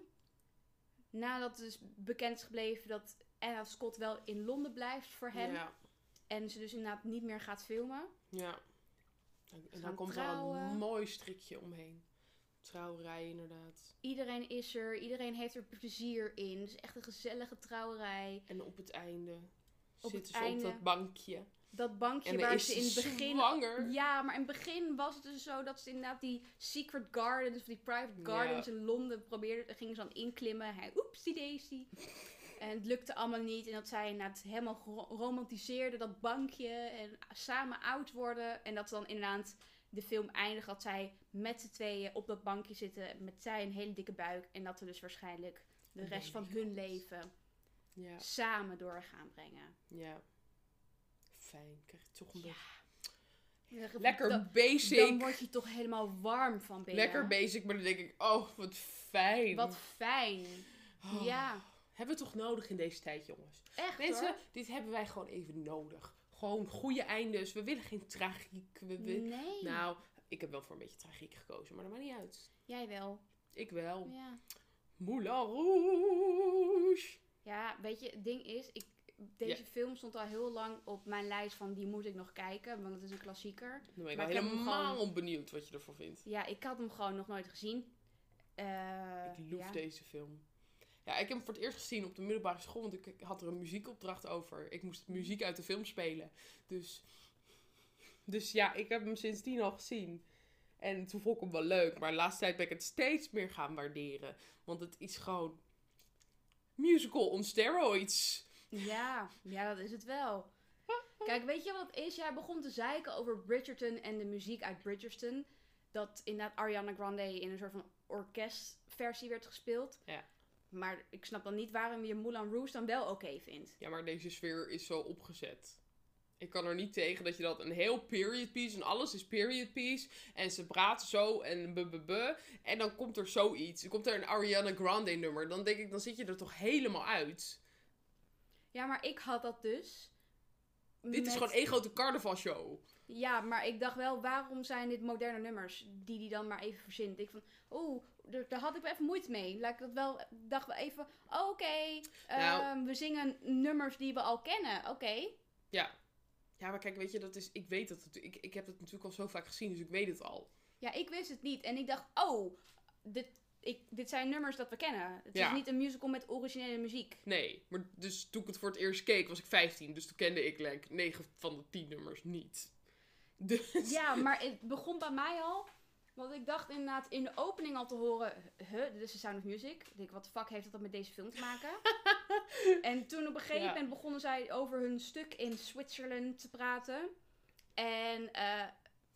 Nadat dus bekend is gebleven dat Anna Scott wel in Londen blijft voor hem. Ja. En ze dus inderdaad niet meer gaat filmen. ja. En, dan komt er trouwen. een mooi strikje omheen. Trouwerij inderdaad. Iedereen is er, iedereen heeft er plezier in. Het is echt een gezellige trouwerij. En op het einde Op zitten het ze einde. op dat bankje. Dat bankje En waar ze in het ze begin... zwanger. Ja, maar in het begin was het dus zo dat ze inderdaad die secret gardens, of die private Ja. gardens in Londen probeerden. Gingen ze dan inklimmen. Hij, oeps, die daisy. En het lukte allemaal niet. En dat zij inderdaad helemaal romantiseerden, dat bankje. En samen oud worden. En dat dan inderdaad de film eindigt dat zij met z'n tweeën op dat bankje zitten. Met zij een hele dikke buik. En dat we dus waarschijnlijk de rest van hun leven Ja, samen door gaan brengen. ja. Fijn. Krijg je toch een Ja. beetje... Lekker Dan- basic. Dan word je toch helemaal warm van binnen. Lekker basic, maar dan denk ik, oh, wat fijn. Wat fijn. Oh. Ja, Hebben we toch nodig in deze tijd, jongens. echt Mensen, hoor. dit hebben wij gewoon even nodig. Gewoon goede eindes. We willen geen tragiek. We. Nee, Nou, ik heb wel voor een beetje tragiek gekozen, maar dat maakt niet uit. jij wel. Ik wel. Ja. Moulin Rouge. ja, weet je, het ding is, ik, deze film stond al heel lang op mijn lijst van die moet ik nog kijken, want het is een klassieker. Dan ben ik Maar wel ik heb hem helemaal benieuwd wat je ervan vindt. Ja, ik had hem gewoon nog nooit gezien. Eh, Ik loef ja. deze film. Ja, ik heb hem voor het eerst gezien op de middelbare school, want ik ik had er een muziekopdracht over. Ik moest muziek uit de film spelen. Dus, dus ja, ik heb hem sindsdien al gezien. En toen vond ik hem wel leuk, maar de laatste tijd ben ik het steeds meer gaan waarderen. Want het is gewoon musical on steroids. Ja, ja, dat is het wel. Kijk, weet je wat het is? Jij begon te zeiken over Bridgerton en de muziek uit Bridgerton. Dat inderdaad Ariana Grande in een soort van orkestversie werd gespeeld. Ja. Maar ik snap dan niet waarom je Moulin Rouge dan wel oké vindt. Ja, maar deze sfeer is zo opgezet. Ik kan er niet tegen dat je dat een heel period piece en alles is period piece. En ze praten zo en bu. En dan komt er zoiets. Dan komt er een Ariana Grande nummer. Dan denk ik, dan zit je er toch helemaal uit. Ja, maar ik had dat dus. Dit is met- gewoon één grote carnavalshow. Ja, maar ik dacht wel, waarom zijn dit moderne nummers die die dan maar even verzint? Ik van, oeh, daar daar had ik wel even moeite mee. Laat ik dat wel, dacht wel even, oké, Nou. ehm, we zingen nummers die we al kennen, oké. Ja. Ja, maar kijk, weet je, dat is, ik weet dat. Het, ik, ik heb het natuurlijk al zo vaak gezien, dus ik weet het al. Ja, ik wist het niet. En ik dacht, oh, dit, ik, dit zijn nummers dat we kennen. Het Ja. is niet een musical met originele muziek. Nee, maar dus toen ik het voor het eerst keek, was ik 15. Dus toen kende ik like, 9 van de 10 nummers niet. Dus. Ja, maar het begon bij mij al. Want ik dacht inderdaad in de opening al te horen, huh, dit is de Sound of Music. Ik denk, wat de fuck heeft dat met deze film te maken? en toen op een gegeven Ja. moment begonnen zij over hun stuk in Zwitserland te praten. En eh,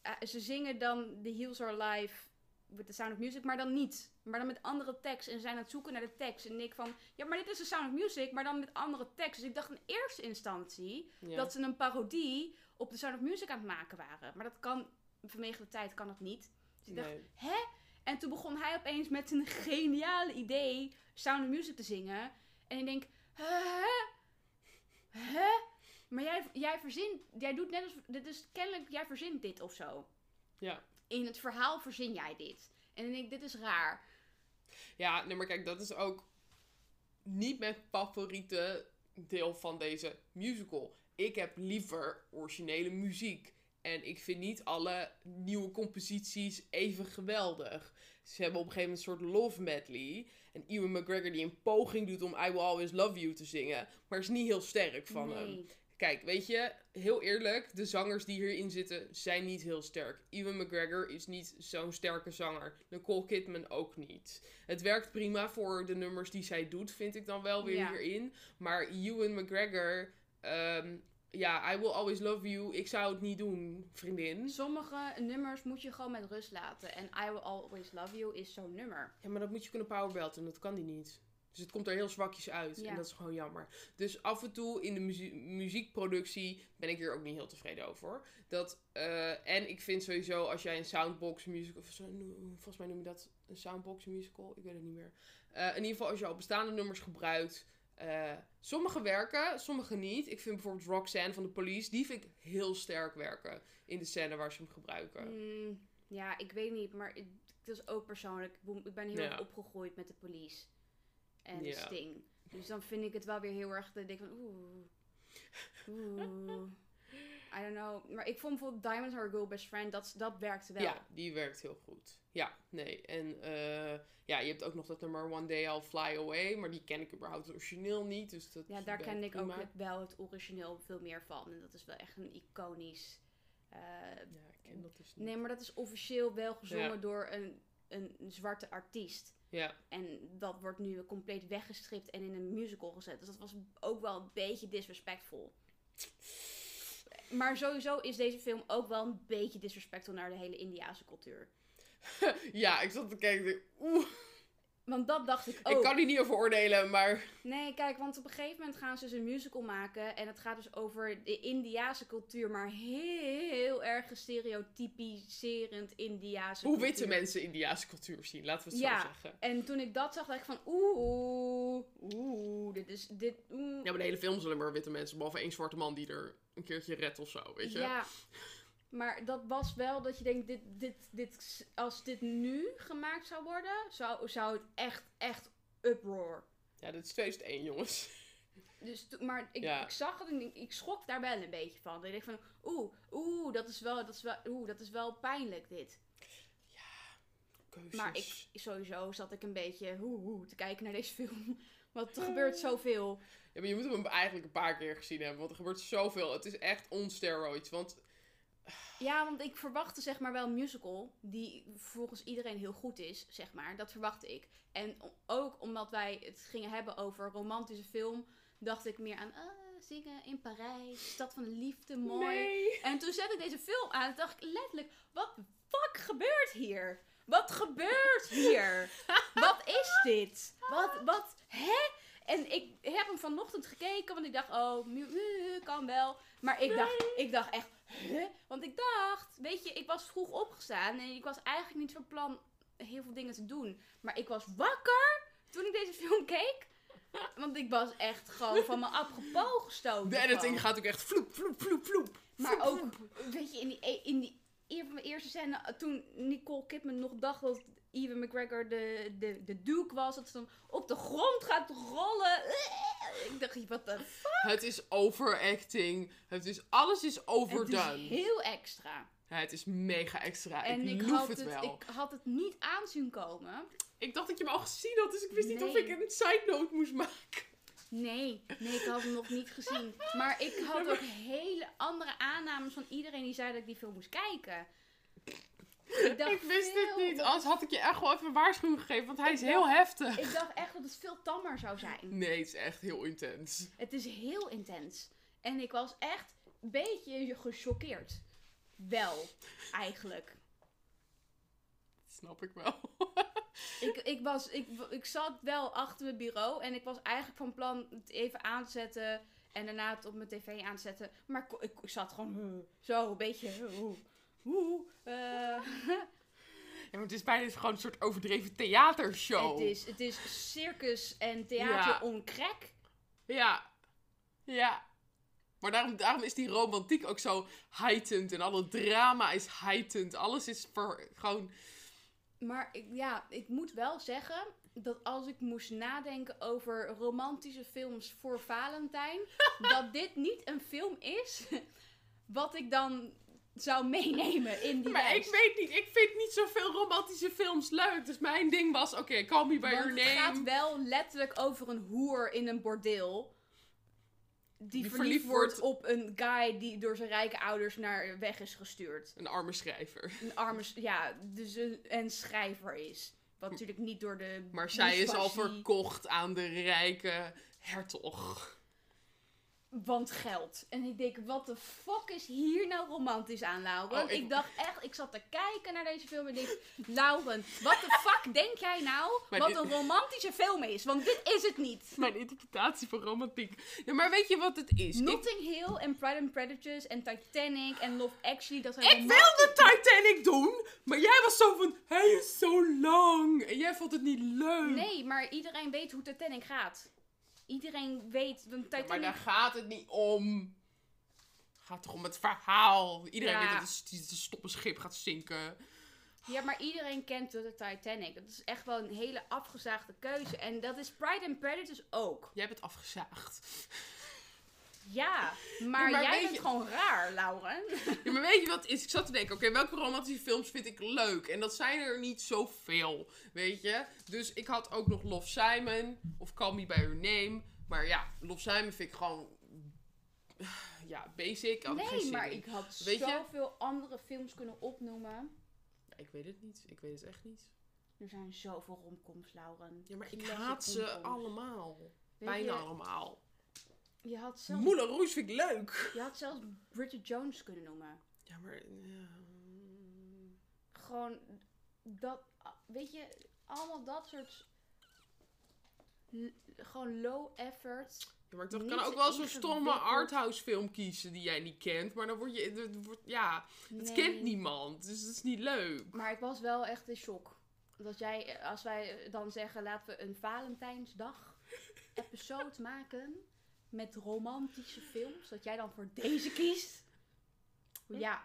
eh, ze zingen dan The Heels Are Live with the Sound of Music, maar dan niet. Maar dan met andere tekst. En zijn aan het zoeken naar de tekst. En ik van, ja, maar dit is de Sound of Music, maar dan met andere tekst. Dus ik dacht in eerste instantie Ja. dat ze een parodie op de Sound of Music aan het maken waren. Maar dat kan, vanwege de tijd kan dat niet. Dus ik dacht, Nee. hè? En toen begon hij opeens met een geniale idee Sound of Music te zingen. En ik denk, hè? Hè? Maar jij, jij verzint, jij doet net als, dit is kennelijk, jij verzint dit of zo. Ja. In het verhaal verzin jij dit. En ik denk, dit is raar. Ja, nee, maar kijk, dat is ook niet mijn favoriete deel van deze musical. Ik heb liever originele muziek. En ik vind niet alle nieuwe composities even geweldig. Ze hebben op een gegeven moment een soort love medley. En Ewan McGregor die een poging doet om I Will Always Love You te zingen. Maar is niet heel sterk van hem. Kijk, weet je, heel eerlijk, de zangers die hierin zitten zijn niet heel sterk. Ewan McGregor is niet zo'n sterke zanger. Nicole Kidman ook niet. Het werkt prima voor de nummers die zij doet, vind ik dan wel weer Ja. hierin. Maar Ewan McGregor, ehm, ja, I Will Always Love You, ik zou het niet doen, vriendin. Sommige nummers moet je gewoon met rust laten. En I Will Always Love You is zo'n nummer. Ja, maar dat moet je kunnen powerbelten en dat kan die niet. Dus het komt er heel zwakjes uit. Ja. En dat is gewoon jammer. Dus af en toe in de muzie- muziekproductie ben ik hier ook niet heel tevreden over. Dat, eh, en ik vind sowieso als jij een soundbox musical... Volgens mij noem je dat een soundbox musical. Ik weet het niet meer. Eh, in ieder geval als je al bestaande nummers gebruikt... eh, sommige werken, sommige niet. Ik vind bijvoorbeeld Roxanne van de Police... Die vind ik heel sterk werken in de scène waar ze hem gebruiken. Mm, ja, ik weet niet, maar het het is ook persoonlijk. Ik ben- heel Ja. opgegroeid met de police en Ja. Sting. Dus dan vind ik het wel weer heel erg. Dat ik denk van oeh. Oeh. I don't know. Maar ik vond bijvoorbeeld Diamonds Are a Girl Best Friend, dat, dat werkte wel. Ja, die werkt heel goed. Ja, nee. En eh, ja, je hebt ook nog dat nummer One Day I'll Fly Away. Maar die ken ik überhaupt het origineel niet. Dus dat Ja, daar ken ik ook prima. wel het origineel veel meer van. En dat is wel echt een iconisch... eh, Ja, ik ken dat dus niet. nee, maar dat is officieel wel gezongen Ja. door een, een zwarte artiest. Ja, En dat wordt nu compleet weggestript en in een musical gezet. Dus dat was ook wel een beetje disrespectful. Maar sowieso is deze film ook wel een beetje disrespectful naar de hele Indiase cultuur. ja ik zat te kijken. ik dacht, Oeh, Want dat dacht ik ook. ik kan hier niet over oordelen, maar... Nee, kijk, want op een gegeven moment gaan ze dus een musical maken. En het gaat dus over de Indiase cultuur, maar heel erg stereotypiserend Indiase Hoe witte mensen Indiaanse cultuur zien, laten we het Ja. zo zeggen. En toen ik dat zag, dacht ik van oeh, oeh, dit is, dit, oeh. Ja, maar de hele film zullen maar witte mensen, behalve één zwarte man die er een keertje redt of zo, weet je? Ja, maar dat was wel dat je denkt, dit, dit, dit, als dit nu gemaakt zou worden, zou, zou het echt, echt uproar. Ja, dit is 2001, jongens. Dus, maar ik, Ja. ik zag het en ik, ik schrok daar wel een beetje van. Ik dacht van, oeh, oeh, dat is wel, dat is wel, oeh, dat is wel pijnlijk dit. Keuzes. Maar ik, sowieso zat ik een beetje oeh, oeh, te kijken naar deze film. Want er gebeurt zoveel. Ja, maar je moet hem eigenlijk een paar keer gezien hebben, want er gebeurt zoveel. Het is echt on steroids, want... Ja, want ik verwachtte zeg maar wel een musical die volgens iedereen heel goed is, zeg maar. Dat verwachtte ik. En ook omdat wij het gingen hebben over romantische film, dacht ik meer aan ah, zingen in Parijs, stad van de liefde, mooi. Nee. En toen zette ik deze film aan en dacht ik letterlijk, wat fuck gebeurt hier? Wat gebeurt hier? Wat is dit? Wat, wat, hè? En ik heb hem vanochtend gekeken, want ik dacht, oh, kan wel. Maar ik dacht, ik dacht echt, huh? Want ik dacht, weet je, ik was vroeg opgestaan en ik was eigenlijk niet van plan heel veel dingen te doen. Maar ik was wakker toen ik deze film keek. Want ik was echt gewoon van mijn apropos gestoten. De editing gewoon. gaat ook echt vloep, vloep, vloep, vloep. Maar Vloep, ook, vloep. weet je, in die, e- in die een van mijn eerste scène, toen Nicole Kidman nog dacht dat Ewan McGregor de, de, de Duke was, dat ze dan op de grond gaat rollen. Ik dacht, wat de Het is overacting. Het is, alles is Het overdone. is heel extra. Ja, het is mega extra. En ik ik had het, het, wel. ik had het niet aanzien komen. Ik dacht dat je hem al gezien had, dus ik wist niet of ik een side note moest maken. Nee, nee, ik had hem nog niet gezien. Maar ik had ook hele andere aannames van iedereen die zei dat ik die film moest kijken. Ik, dacht Ik wist dit niet. dat- Anders had ik je echt wel even een waarschuwing gegeven, want hij is heel dacht- heftig. Ik dacht echt dat het veel tammer zou zijn. Nee, het is echt heel intens. Het is heel intens. En ik was echt een beetje gechoqueerd. Wel, eigenlijk. Dat snap ik wel. Ik, ik, was, ik, ik zat wel achter mijn bureau en ik was eigenlijk van plan het even aan te zetten en daarna het op mijn tv aan te zetten. Maar ik, ik, zat gewoon zo een beetje. Hoe, hoe, eh, Ja, maar het is bijna gewoon een soort overdreven theatershow. het, is, het is circus en theater Ja. on crack. Ja. Ja. Maar daarom, daarom is die romantiek ook zo heightened. En alle drama is heightened. Alles is voor, gewoon... Maar ik, ja, ik moet wel zeggen dat als ik moest nadenken over romantische films voor Valentijn, dat dit niet een film is wat ik dan zou meenemen in die Maar ik weet niet, ik vind niet zoveel romantische films leuk. Dus mijn ding was, oké, call me by Want your het name. gaat wel letterlijk over een hoer in een bordeel. Die, Die verliefd verliefd wordt op een guy die door zijn rijke ouders naar weg is gestuurd. Een arme schrijver. Een arme, ja, dus een, en schrijver is. Wat natuurlijk niet door de. Maar zij is al verkocht aan de rijke hertog. Want geld. En ik denk, wat de fuck is hier nou romantisch aan, Lauren? Oh, ik... ik- dacht echt, ik zat te kijken naar deze film en ik denk, Lauren, wat de fuck denk jij nou wat een romantische film is? Want dit is het niet. Mijn interpretatie van romantiek. Ja, maar weet je wat het is? Ik, Notting Hill en Pride and Prejudice en Titanic en Love Actually, dat zijn ik wilde Titanic doen, maar jij was zo van, hij is zo lang. En jij vond het niet leuk. Nee, maar iedereen weet hoe Titanic gaat. Iedereen weet, want Ja, Titanic... maar daar gaat het niet om. Het gaat toch om het verhaal. Iedereen Ja. weet dat het het stoppen schip gaat zinken. Ja, maar iedereen kent de Titanic. Dat is echt wel een hele afgezaagde keuze. En dat is Pride and Prejudice ook. Jij bent afgezaagd. Ja, maar, maar jij bent je- gewoon raar, Lauren. Ja, maar weet je wat het is? Ik zat te denken, oké, welke romantische films vind ik leuk? En dat zijn er niet zoveel, weet je? Dus ik had ook nog Love Simon of Call Me By Your Name. Maar ja, Love Simon vind ik gewoon... Ja, basic. Had Nee, maar in. ik had Weet je? zoveel andere films kunnen opnoemen. Ja, ik weet het niet. Ik weet het echt niet. Er zijn zoveel romcoms, Lauren. Ja, maar ik haat ze allemaal. Weet Bijna je, allemaal. Je had, zelfs, Moulin Rouge vind ik leuk. je had zelfs Bridget Jones kunnen noemen. Ja, maar... ja. Gewoon dat, weet je, allemaal dat soort gewoon low effort. Ja, maar ik dacht, ik Niet kan ook wel zo'n stomme arthouse film kiezen die jij niet kent. Maar dan word je... Wordt, ja, het Nee. kent niemand. Dus dat is niet leuk. Maar ik was wel echt in shock. Dat jij, als wij dan zeggen, laten we een Valentijnsdag episode maken met romantische films, dat jij dan voor deze kiest. Ja,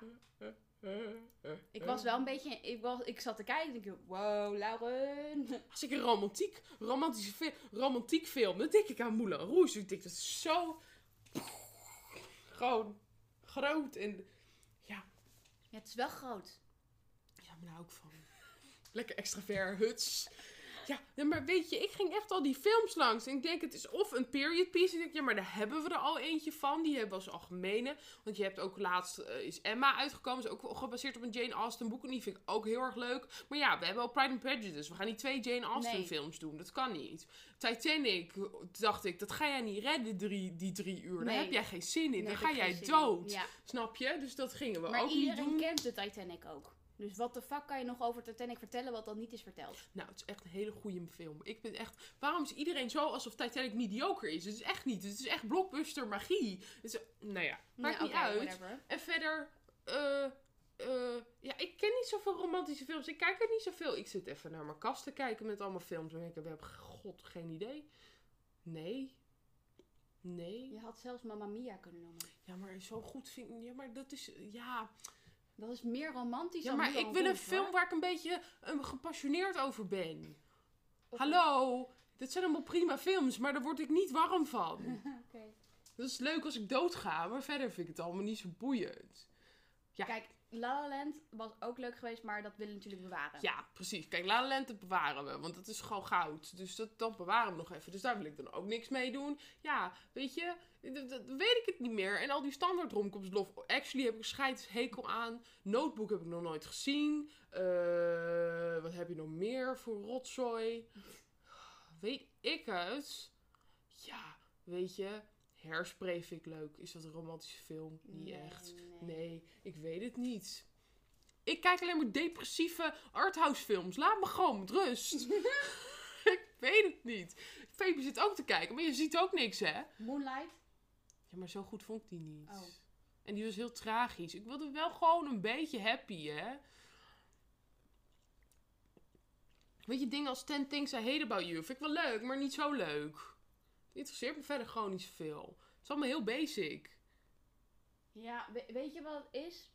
ik was wel een beetje, ik, was, ik zat te kijken en ik dacht, wow, Lauren. Als ik een romantiek, romantische fi romantiek film, dan denk ik aan Moulin Rouge. Ik denk dat is zo... Gewoon groot en... Ja, Ja, het is wel groot. ja, maar daar hou ik van. Lekker extravert, huts. Ja, maar weet je, ik ging echt al die films langs. En ik denk, het is of een period piece. Ik denk, ja, maar daar hebben we er al eentje van. Die hebben we als algemene. Want je hebt ook laatst, eh, is Emma uitgekomen. Is ook gebaseerd op een Jane Austen boek. En die vind ik ook heel erg leuk. Maar ja, we hebben al Pride and Prejudice. We gaan niet twee Jane Austen Nee. films doen. Dat kan niet. Titanic, dacht ik, dat ga jij niet redden, drie, die drie uur. Daar heb jij geen zin in. Nee, Dan ga jij dood. Ja. Snap je? Dus dat gingen we Maar ook niet iedereen doen. kent de Titanic ook. Dus wat de fuck kan je nog over Titanic vertellen wat dan niet is verteld? Nou, het is echt een hele goede film. Ik ben echt... Waarom is iedereen zo alsof Titanic mediocre is? Het is echt niet. Het is echt blockbuster magie. Het is, nou ja, maakt niet uit. whatever. En verder... eh, eh, ja, ik ken niet zoveel romantische films. Ik kijk er niet zoveel. Ik zit even naar mijn kast te kijken met allemaal films. En ik heb, heb god, geen idee. Nee. Nee. Je had zelfs Mamma Mia kunnen noemen. Ja, maar zo goed vind ik... Ja, maar dat is... Ja, Dat is meer romantisch ja dan maar ik wil een film hoor. waar ik een beetje eh, gepassioneerd over ben. Of- Hallo, dit zijn allemaal prima films, maar daar word ik niet warm van. Dat is leuk als ik doodga, maar verder vind ik het allemaal niet zo boeiend. Ja. Kijk, La La Land was ook leuk geweest, maar dat willen we natuurlijk bewaren. Ja, precies. Kijk, La La Land bewaren we, want dat is gewoon goud. Dus dat, dat bewaren we nog even. Dus daar wil ik dan ook niks mee doen. Ja, weet je, dat, weet ik het niet meer. En al die standaard romcoms, Love Actually heb ik scheidshekel aan. Notebook heb ik nog nooit gezien. Eh, wat heb je nog meer voor rotzooi? Weet ik het? Ja, weet je, Hairspray vind ik leuk. Is dat een romantische film? Niet Nee, echt. nee. Nee, ik weet het niet. Ik kijk alleen maar depressieve arthouse films. Laat me gewoon met rust. ik weet het niet. Febe zit ook te kijken, maar je ziet ook niks, hè? Moonlight? Ja, maar zo goed vond ik die niet. Oh. En die was heel tragisch. Ik wilde wel gewoon een beetje happy, hè? Weet je, dingen als 10 Things I Hate About You vind ik wel leuk, maar niet zo leuk. Interesseert me verder gewoon niet zoveel. Het is allemaal heel basic. Ja, we- weet je wat het is?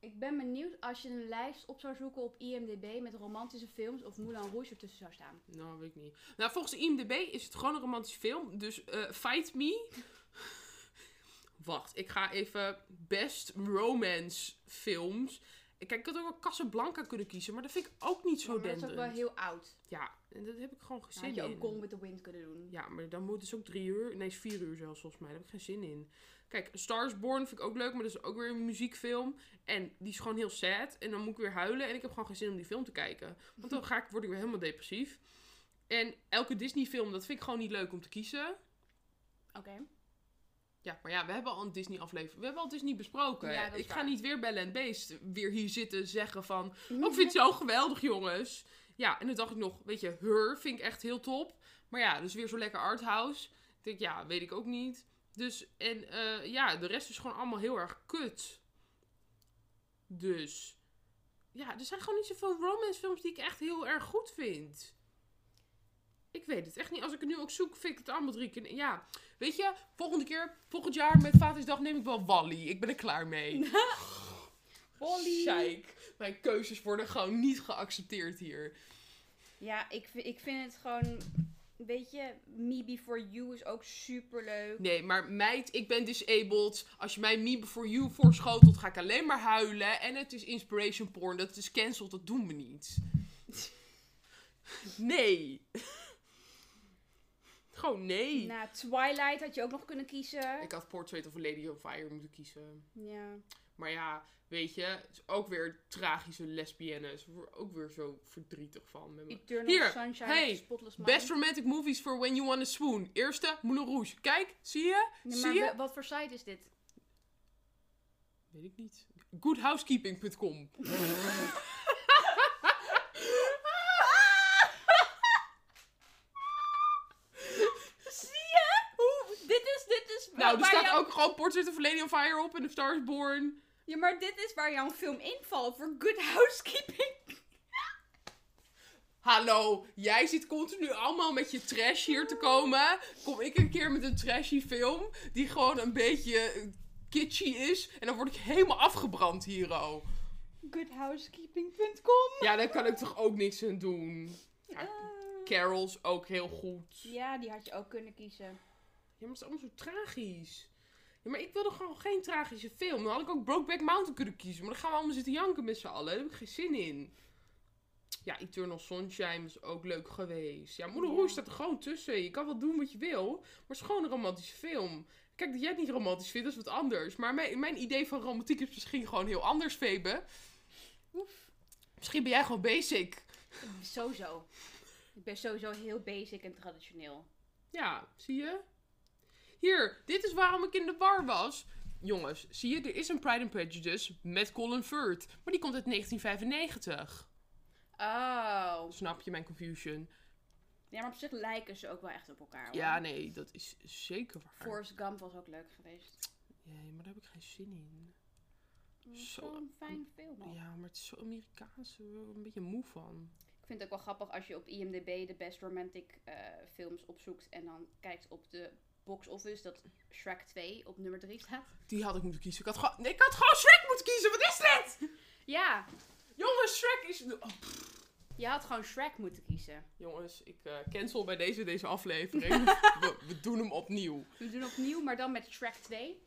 Ik ben benieuwd als je een lijst op zou zoeken op IMDb met romantische films of Moulin Rouge ertussen zou staan. Nou, weet ik niet. Nou, volgens IMDb is het gewoon een romantische film. Dus eh, Fight Me. Wacht, ik ga even best romance films. Kijk, ik had ook wel Casablanca kunnen kiezen, maar dat vind ik ook niet zo maar dat is ook wel heel oud. Ja, en dat heb ik gewoon geen zin had je ook in. Gone with the Wind kunnen doen. Ja, maar dan moet het ook drie uur. Nee, vier uur zelfs volgens mij. Daar heb ik geen zin in. Kijk, Stars Born vind ik ook leuk, maar dat is ook weer een muziekfilm. En die is gewoon heel sad. En dan moet ik weer huilen. En ik heb gewoon geen zin om die film te kijken. Want dan ga ik, word ik weer helemaal depressief. En elke Disney film, dat vind ik gewoon niet leuk om te kiezen. Oké. Ja, maar ja, we hebben al een Disney aflevering. We hebben al Disney besproken. Ja, ik ga niet weer bellen en beest weer hier zitten zeggen van... Oh, ik vind het zo geweldig, jongens. Ja, en dan dacht ik nog, weet je, Her vind ik echt heel top. Maar ja, dus weer zo lekker arthouse. Ik denk, ja, weet ik ook niet. Dus, en eh, ja, de rest is gewoon allemaal heel erg kut. Dus, ja, er zijn gewoon niet zoveel romance films die ik echt heel erg goed vind. Ik weet het echt niet. Als ik het nu ook zoek, vind ik het allemaal drie keer... Ja, weet je, volgende keer, volgend jaar met Vadersdag neem ik wel Wally. Ik ben er klaar mee. Wall-E. Scheik. Mijn keuzes worden gewoon niet geaccepteerd hier. Ja, ik, ik vind het gewoon... weet je, Me Before You is ook super leuk. Nee, maar meid, ik ben disabled. Als je mij Me Before You voorschotelt, ga ik alleen maar huilen. En het is inspiration porn. Dat is cancelled, dat doen we niet. Nee. Gewoon nee. Na Twilight had je ook nog kunnen kiezen. Ik had Portrait of a Lady on Fire moeten kiezen. Ja. Maar ja, weet je, het is ook weer tragische lesbiennes. Ook weer zo verdrietig van. Met me. Eternal Hier, Sunshine hey. Best romantic movies for when you wanna swoon. Eerste, Moulin Rouge. Kijk, zie je? Nee, zie maar je? wa- wat voor site is dit? Weet ik niet. Goodhousekeeping.com. Zie je? Hoe? Dit is, dit is Nou, er staat ook gewoon Portrait of Lady on Fire op en The Star is Born. Ja, maar dit is waar jouw film invalt. Voor good housekeeping. Hallo, jij zit continu allemaal met je trash hier te komen. Kom ik een keer met een trashy film die gewoon een beetje kitschy is. En dan word ik helemaal afgebrand hier al. Goodhousekeeping.com Ja, daar kan ik toch ook niks aan doen. Ja, Eh, Carols ook heel goed. ja, die had je ook kunnen kiezen. Ja, maar het is allemaal zo tragisch. Ja, maar ik wilde gewoon geen tragische film. Dan had ik ook Brokeback Mountain kunnen kiezen. Maar dan gaan we allemaal zitten janken met z'n allen. Daar heb ik geen zin in. Ja, Eternal Sunshine is ook leuk geweest. Ja, Moeder. Rouge staat er gewoon tussen. Je kan wel doen wat je wil. Maar het is gewoon een romantische film. Kijk, dat jij het niet romantisch vindt, dat is wat anders. Maar mijn, mijn idee van romantiek is misschien gewoon heel anders, Febe. Oef. Misschien ben jij gewoon basic. Sowieso. Ik ben sowieso heel basic en traditioneel. Ja, zie je? Hier, dit is waarom ik in de war was. Jongens, zie je, er is een Pride and Prejudice met Colin Firth. Maar die komt uit 1995. Oh. Snap je mijn confusion? Ja, maar op zich lijken ze ook wel echt op elkaar. Hoor. Ja, nee, dat is zeker waar. Forrest Gump was ook leuk geweest. Nee, maar daar heb ik geen zin in. Zo- Zo'n fijn film. Ja, maar het is zo Amerikaans. Er een beetje moe van. Ik vind het ook wel grappig als je op IMDb de best romantic eh, films opzoekt en dan kijkt op de box office dat Shrek 2 op nummer 3 staat. Die had ik moeten kiezen. Ik had, gewoon, nee, ik had gewoon Shrek moeten kiezen. Wat is dit? Ja, Jongens, Shrek is... Oh, je had gewoon Shrek moeten kiezen. jongens, ik eh, cancel bij deze, deze aflevering. we, we doen hem opnieuw. We doen opnieuw, maar dan met Shrek 2.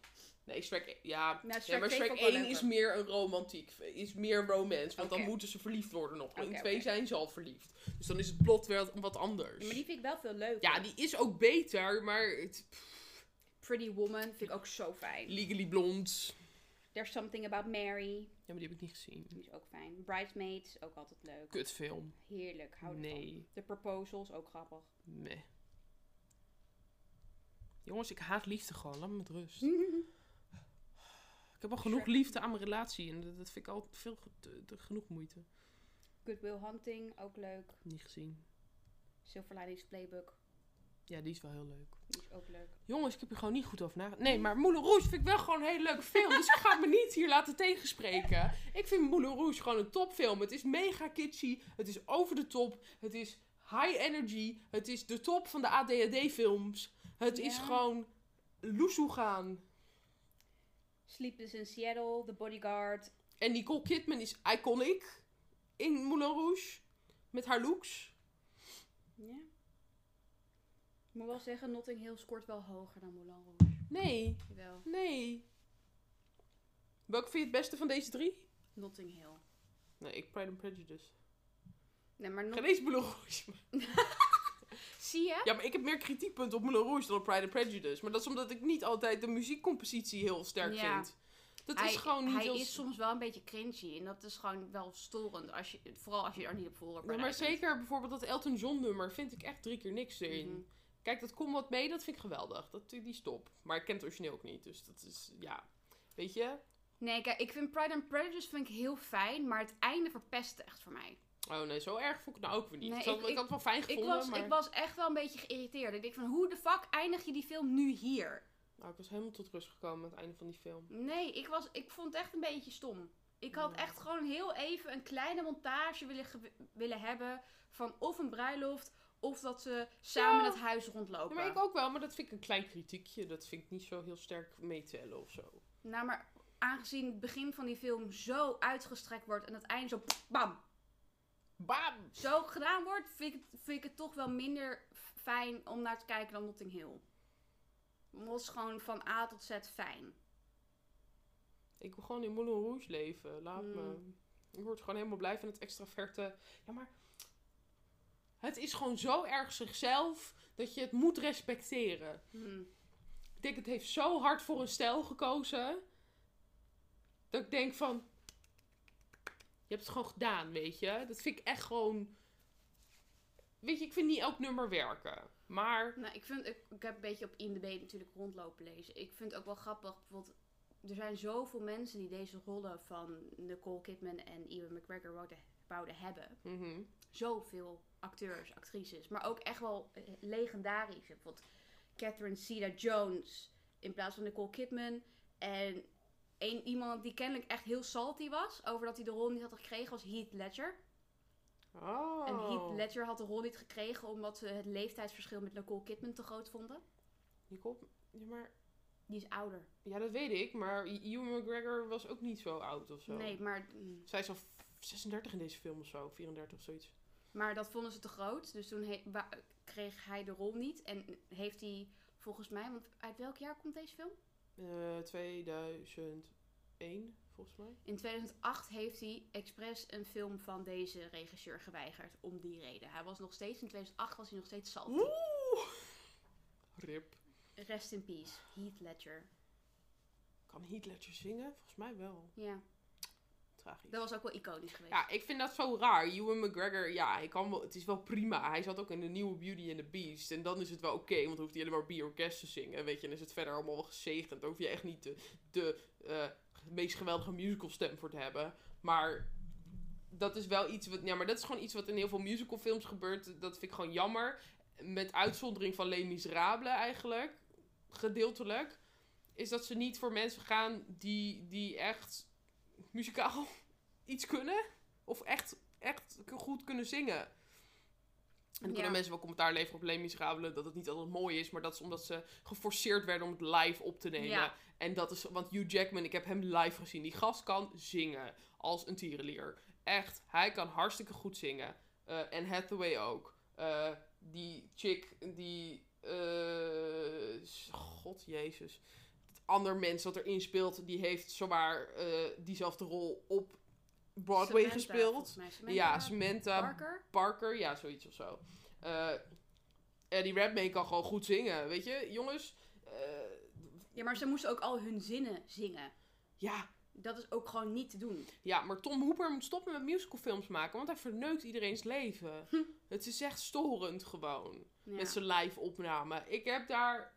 Nee, Shrek, ja, Nou, ja maar 2 Shrek vond ik wel 1 is meer een romantiek, is meer romance. Want dan moeten ze verliefd worden nog. In 2 oké. zijn ze al verliefd. Dus dan is het plot wel wat anders. Ja, maar die vind ik wel veel leuker. Ja, die is ook beter, maar het, Pretty Woman vind ik ook zo fijn. Legally Blonde. There's Something About Mary. Ja, maar die heb ik niet gezien. Die is ook fijn. Bridesmaids, ook altijd leuk. Kutfilm. Heerlijk, hou ervan. Nee, The Proposals, ook grappig. meh. Jongens, ik haat liefde gewoon. Laat me met rust. Ik heb al genoeg liefde aan mijn relatie. En dat dat vind ik al veel te- te- genoeg moeite. Good Will Hunting, ook leuk. Niet gezien. Silver Linings Playbook, Ja, die is wel heel leuk. die is ook leuk. Jongens, ik heb er gewoon niet goed over nagedacht. Nee, maar Moulin Rouge vind ik wel gewoon een hele leuke film. Dus ik ga me niet hier laten tegenspreken. Ik vind Moulin Rouge gewoon een topfilm. Het is mega kitschy. Het is over de top. Het is high energy. Het is de top van de ADHD-films. Het is gewoon loesoe gaan. Sleepless in Seattle, The Bodyguard. En Nicole Kidman is iconic in Moulin Rouge. Met haar looks. Ja. Ik moet wel zeggen, Notting Hill scoort wel hoger dan Moulin Rouge. Nee, Jawel. nee. Welke vind je het beste van deze drie? Notting Hill. Nee, ik Pride and Prejudice. Nee, maar Geen Not- eens Moulin Rouge. Zie je? Ja, maar ik heb meer kritiekpunten op Moulin Rouge dan op Pride and Prejudice. Maar dat is omdat ik niet altijd de muziekcompositie heel sterk Ja. vind. Dat hij is gewoon niet hij heel... is soms wel een beetje cringy. En dat is gewoon wel storend. Als je, vooral als je er niet op Ja, maar zeker bijvoorbeeld dat Elton John nummer vind ik echt drie keer niks erin. Mhm. Kijk, dat komt wat mee, dat vind ik geweldig. Dat, die stop. Maar ik ken het origineel ook niet, dus dat is, ja... Weet je? Nee, kijk, ik vind Pride and Prejudice vind ik heel fijn. Maar het einde verpest echt voor mij. Oh nee, zo erg vond ik het nou ook weer niet. Nee, ik, had, ik- ik, ik- had het wel fijn Ik gevonden, was, maar... ik was echt wel een beetje geïrriteerd. Ik denk van, hoe de fuck eindig je die film nu hier? Nou, ik was helemaal tot rust gekomen aan het einde van die film. Nee, ik, was, ik vond het echt een beetje stom. Ik had echt gewoon heel even een kleine montage willen, willen hebben van of een bruiloft of dat ze samen Ja. het huis rondlopen. Ja, maar ik ook wel, maar dat vind ik een klein kritiekje. Dat vind ik niet zo heel sterk meetellen of zo. Nou, maar aangezien het begin van die film zo uitgestrekt wordt en het einde zo bam. Bam! zo gedaan wordt, vind ik, het- vind ik het toch wel minder fijn om naar te kijken dan Notting Hill. Het was gewoon van A tot Z fijn. Ik wil gewoon in Moulin Rouge leven. Laat me. Mm. Ik word gewoon helemaal blij van het extraverte. Ja, maar... Het is gewoon zo erg zichzelf dat je het moet respecteren. Hm. Ik denk, het heeft zo hard voor een stijl gekozen. Dat ik denk van... Je hebt het gewoon gedaan, weet je. Dat vind ik echt gewoon... Weet je, ik vind niet elk nummer werken. Maar... Nou, ik, vind, ik, ik heb een beetje op IMDb natuurlijk rondlopen lezen. Ik vind het ook wel grappig, bijvoorbeeld... Er zijn zoveel mensen die deze rollen van Nicole Kidman en Ewan McGregor wouden, wouden hebben. mhm. Zoveel acteurs, actrices. Maar ook echt wel eh, legendarisch. Bijvoorbeeld Catherine Zeta-Jones in plaats van Nicole Kidman. En iemand die kennelijk echt heel salty was over dat hij de rol niet had gekregen was Heath Ledger. Oh. En Heath Ledger had de rol niet gekregen omdat ze het leeftijdsverschil met Nicole Kidman te groot vonden. Nicole... Ja, maar... Die is ouder. Ja, dat weet ik. Maar Ewan McGregor was ook niet zo oud of zo. Nee, maar, Zij is al 36 in deze film of zo. 34 of zoiets. maar dat vonden ze te groot. Dus toen kreeg hij de rol niet. En heeft hij volgens mij, want uit welk jaar komt deze film? Eh 2001, volgens mij. In 2008 heeft hij expres een film van deze regisseur geweigerd. Om die reden. Hij was nog steeds, in 2008 was hij nog steeds salty. Oeh! Rip. Rest in peace. Heath Ledger. Kan Heath Ledger zingen? Volgens mij wel. Ja, Tragisch. dat was ook wel iconisch geweest. Ja, ik vind dat zo raar. Ewan McGregor, ja, hij kan wel, het is wel prima. Hij zat ook in de nieuwe Beauty and the Beast. En dan is het wel oké, want dan hoeft hij alleen maar Be Your Guest te zingen. Weet je, en is het verder allemaal wel gezegend. Daar hoef je echt niet de, de eh, meest geweldige musical stem voor te hebben. Maar dat is wel iets wat, ja, maar dat is gewoon iets wat in heel veel musicalfilms gebeurt. Dat vind ik gewoon jammer. Met uitzondering van Les Miserables eigenlijk, gedeeltelijk. Is dat ze niet voor mensen gaan die, die echt muzikaal iets kunnen. Of echt, echt goed kunnen zingen. En dan Ja. kunnen mensen wel commentaar leveren op Les Miserables dat het niet altijd mooi is. Maar dat is omdat ze geforceerd werden om het live op te nemen. Ja. En dat is, want Hugh Jackman, ik heb hem live gezien. Die gast kan zingen als een tierenlier. Echt, hij kan hartstikke goed zingen. Eh en Hathaway ook. Eh, die chick, die... eh, God Jezus. Ander mens dat erin speelt, die heeft zomaar eh, diezelfde rol op Broadway Samantha, gespeeld. Samantha Ja, Samantha Parker. Parker, ja, zoiets of zo. Eh Eddie Redmayne kan gewoon goed zingen, weet je, jongens. eh, Ja, maar ze moesten ook al hun zinnen zingen. ja, Dat is ook gewoon niet te doen. ja, maar Tom Hooper moet stoppen met musicalfilms maken, want hij verneukt iedereen's leven. Het is echt storend gewoon, Ja. met zijn live opname. Ik heb daar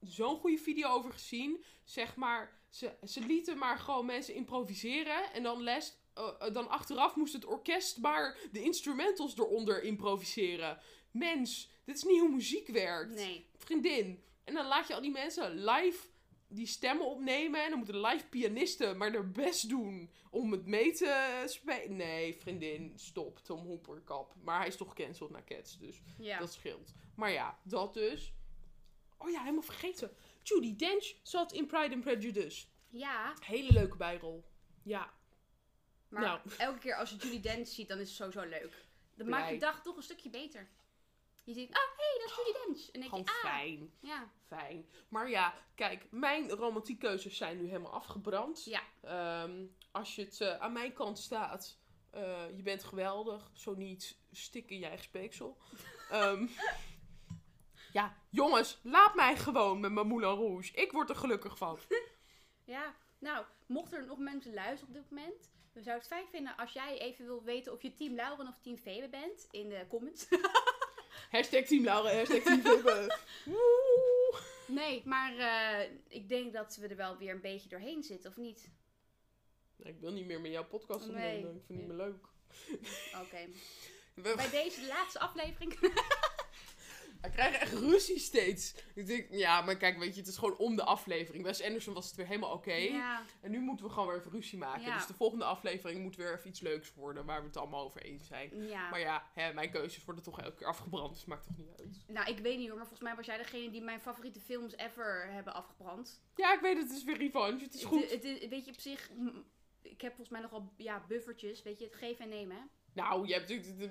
zo'n goede video over gezien. Zeg maar, ze, ze lieten maar gewoon mensen improviseren en dan les... eh, eh, dan achteraf moest het orkest maar de instrumentals eronder improviseren. Mens, dit is niet hoe muziek werkt. Nee. vriendin. En dan laat je al die mensen live die stemmen opnemen. En dan moeten live pianisten maar hun best doen om het mee te spelen. Nee, vriendin, stop. Tom Hooper, kap. Maar hij is toch gecanceld naar Cats, dus Ja. dat scheelt. Maar ja, dat dus. Oh ja, helemaal vergeten. Judy Dench zat in Pride and Prejudice. ja, Hele leuke bijrol. Ja, maar Nou. elke keer als je Julie Dent ziet, dan is het sowieso leuk. Dan Blij. maakt je dag toch een stukje beter. Je ziet, oh, hé, hey, dat is Julie Dench. En dan denk gewoon je, ah. fijn. Ja. Fijn. Maar ja, kijk, mijn romantiekkeuzes zijn nu helemaal afgebrand. Ja. Ehm, als je het eh, aan mijn kant staat, eh, je bent geweldig. Zo niet, stik in je eigen speeksel. Ehm, ja, jongens, laat mij gewoon met mijn Moulin Rouge. Ik word er gelukkig van. Ja, nou, mochten er nog mensen luisteren op dit moment, dan zou ik het fijn vinden als jij even wil weten of je team Lauren of team Febe bent in de comments. Hashtag Team Laura, hashtag Team. Woe! nee, maar eh, ik denk dat we er wel weer een beetje doorheen zitten, of niet? Nou, Ik wil niet meer met jouw podcast doen, Nee. ik vind het niet meer leuk. Oké. We, Bij deze de laatste aflevering. We krijgen echt ruzie steeds. Ik denk, ja, maar kijk, weet je, het is gewoon om de aflevering. Wes Anderson was het weer helemaal oké. Ja, En nu moeten we gewoon weer even ruzie maken. Ja. Dus de volgende aflevering moet weer even iets leuks worden waar we het allemaal over eens zijn. ja. Maar ja, hè, mijn keuzes worden toch elke keer afgebrand, dus maakt toch niet uit. Nou, ik weet niet hoor, maar volgens mij was jij degene die mijn favoriete films ever hebben afgebrand. Ja, ik weet het, het is weer revanche, het is goed. Het, het, weet je, op zich, ik heb volgens mij nogal ja, buffertjes, weet je, het geven en nemen. hè. Nou, je hebt natuurlijk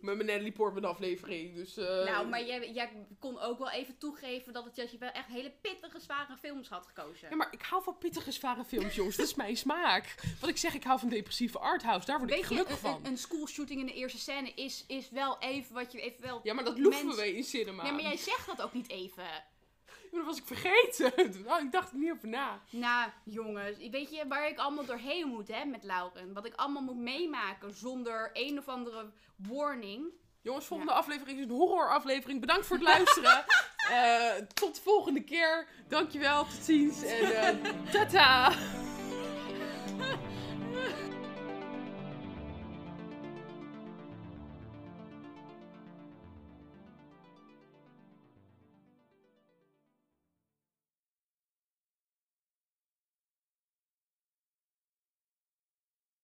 met mijn Natalie Portman aflevering, dus... Uh... Nou, maar jij, jij kon ook wel even toegeven dat, het, dat je wel echt hele pittige, zware films had gekozen. Ja, maar ik hou van pittige, zware films, jongens. dat is mijn smaak. Wat ik zeg, ik hou van depressieve arthouse. Daar word Weet ik gelukkig je, van. Een, een schoolshooting in de eerste scène is, is wel even wat je even wel... Ja, maar dat loeven we in cinema. Ja, maar jij zegt dat ook niet even. Maar dat was ik vergeten. Nou, ik dacht er niet over na. Nou, jongens. Weet je waar ik allemaal doorheen moet, hè, met Lauren? Wat ik allemaal moet meemaken zonder een of andere warning. Jongens, volgende aflevering is een horroraflevering. Bedankt voor het luisteren. uh, tot de volgende keer. Dankjewel. Tot ziens. En uh, tata.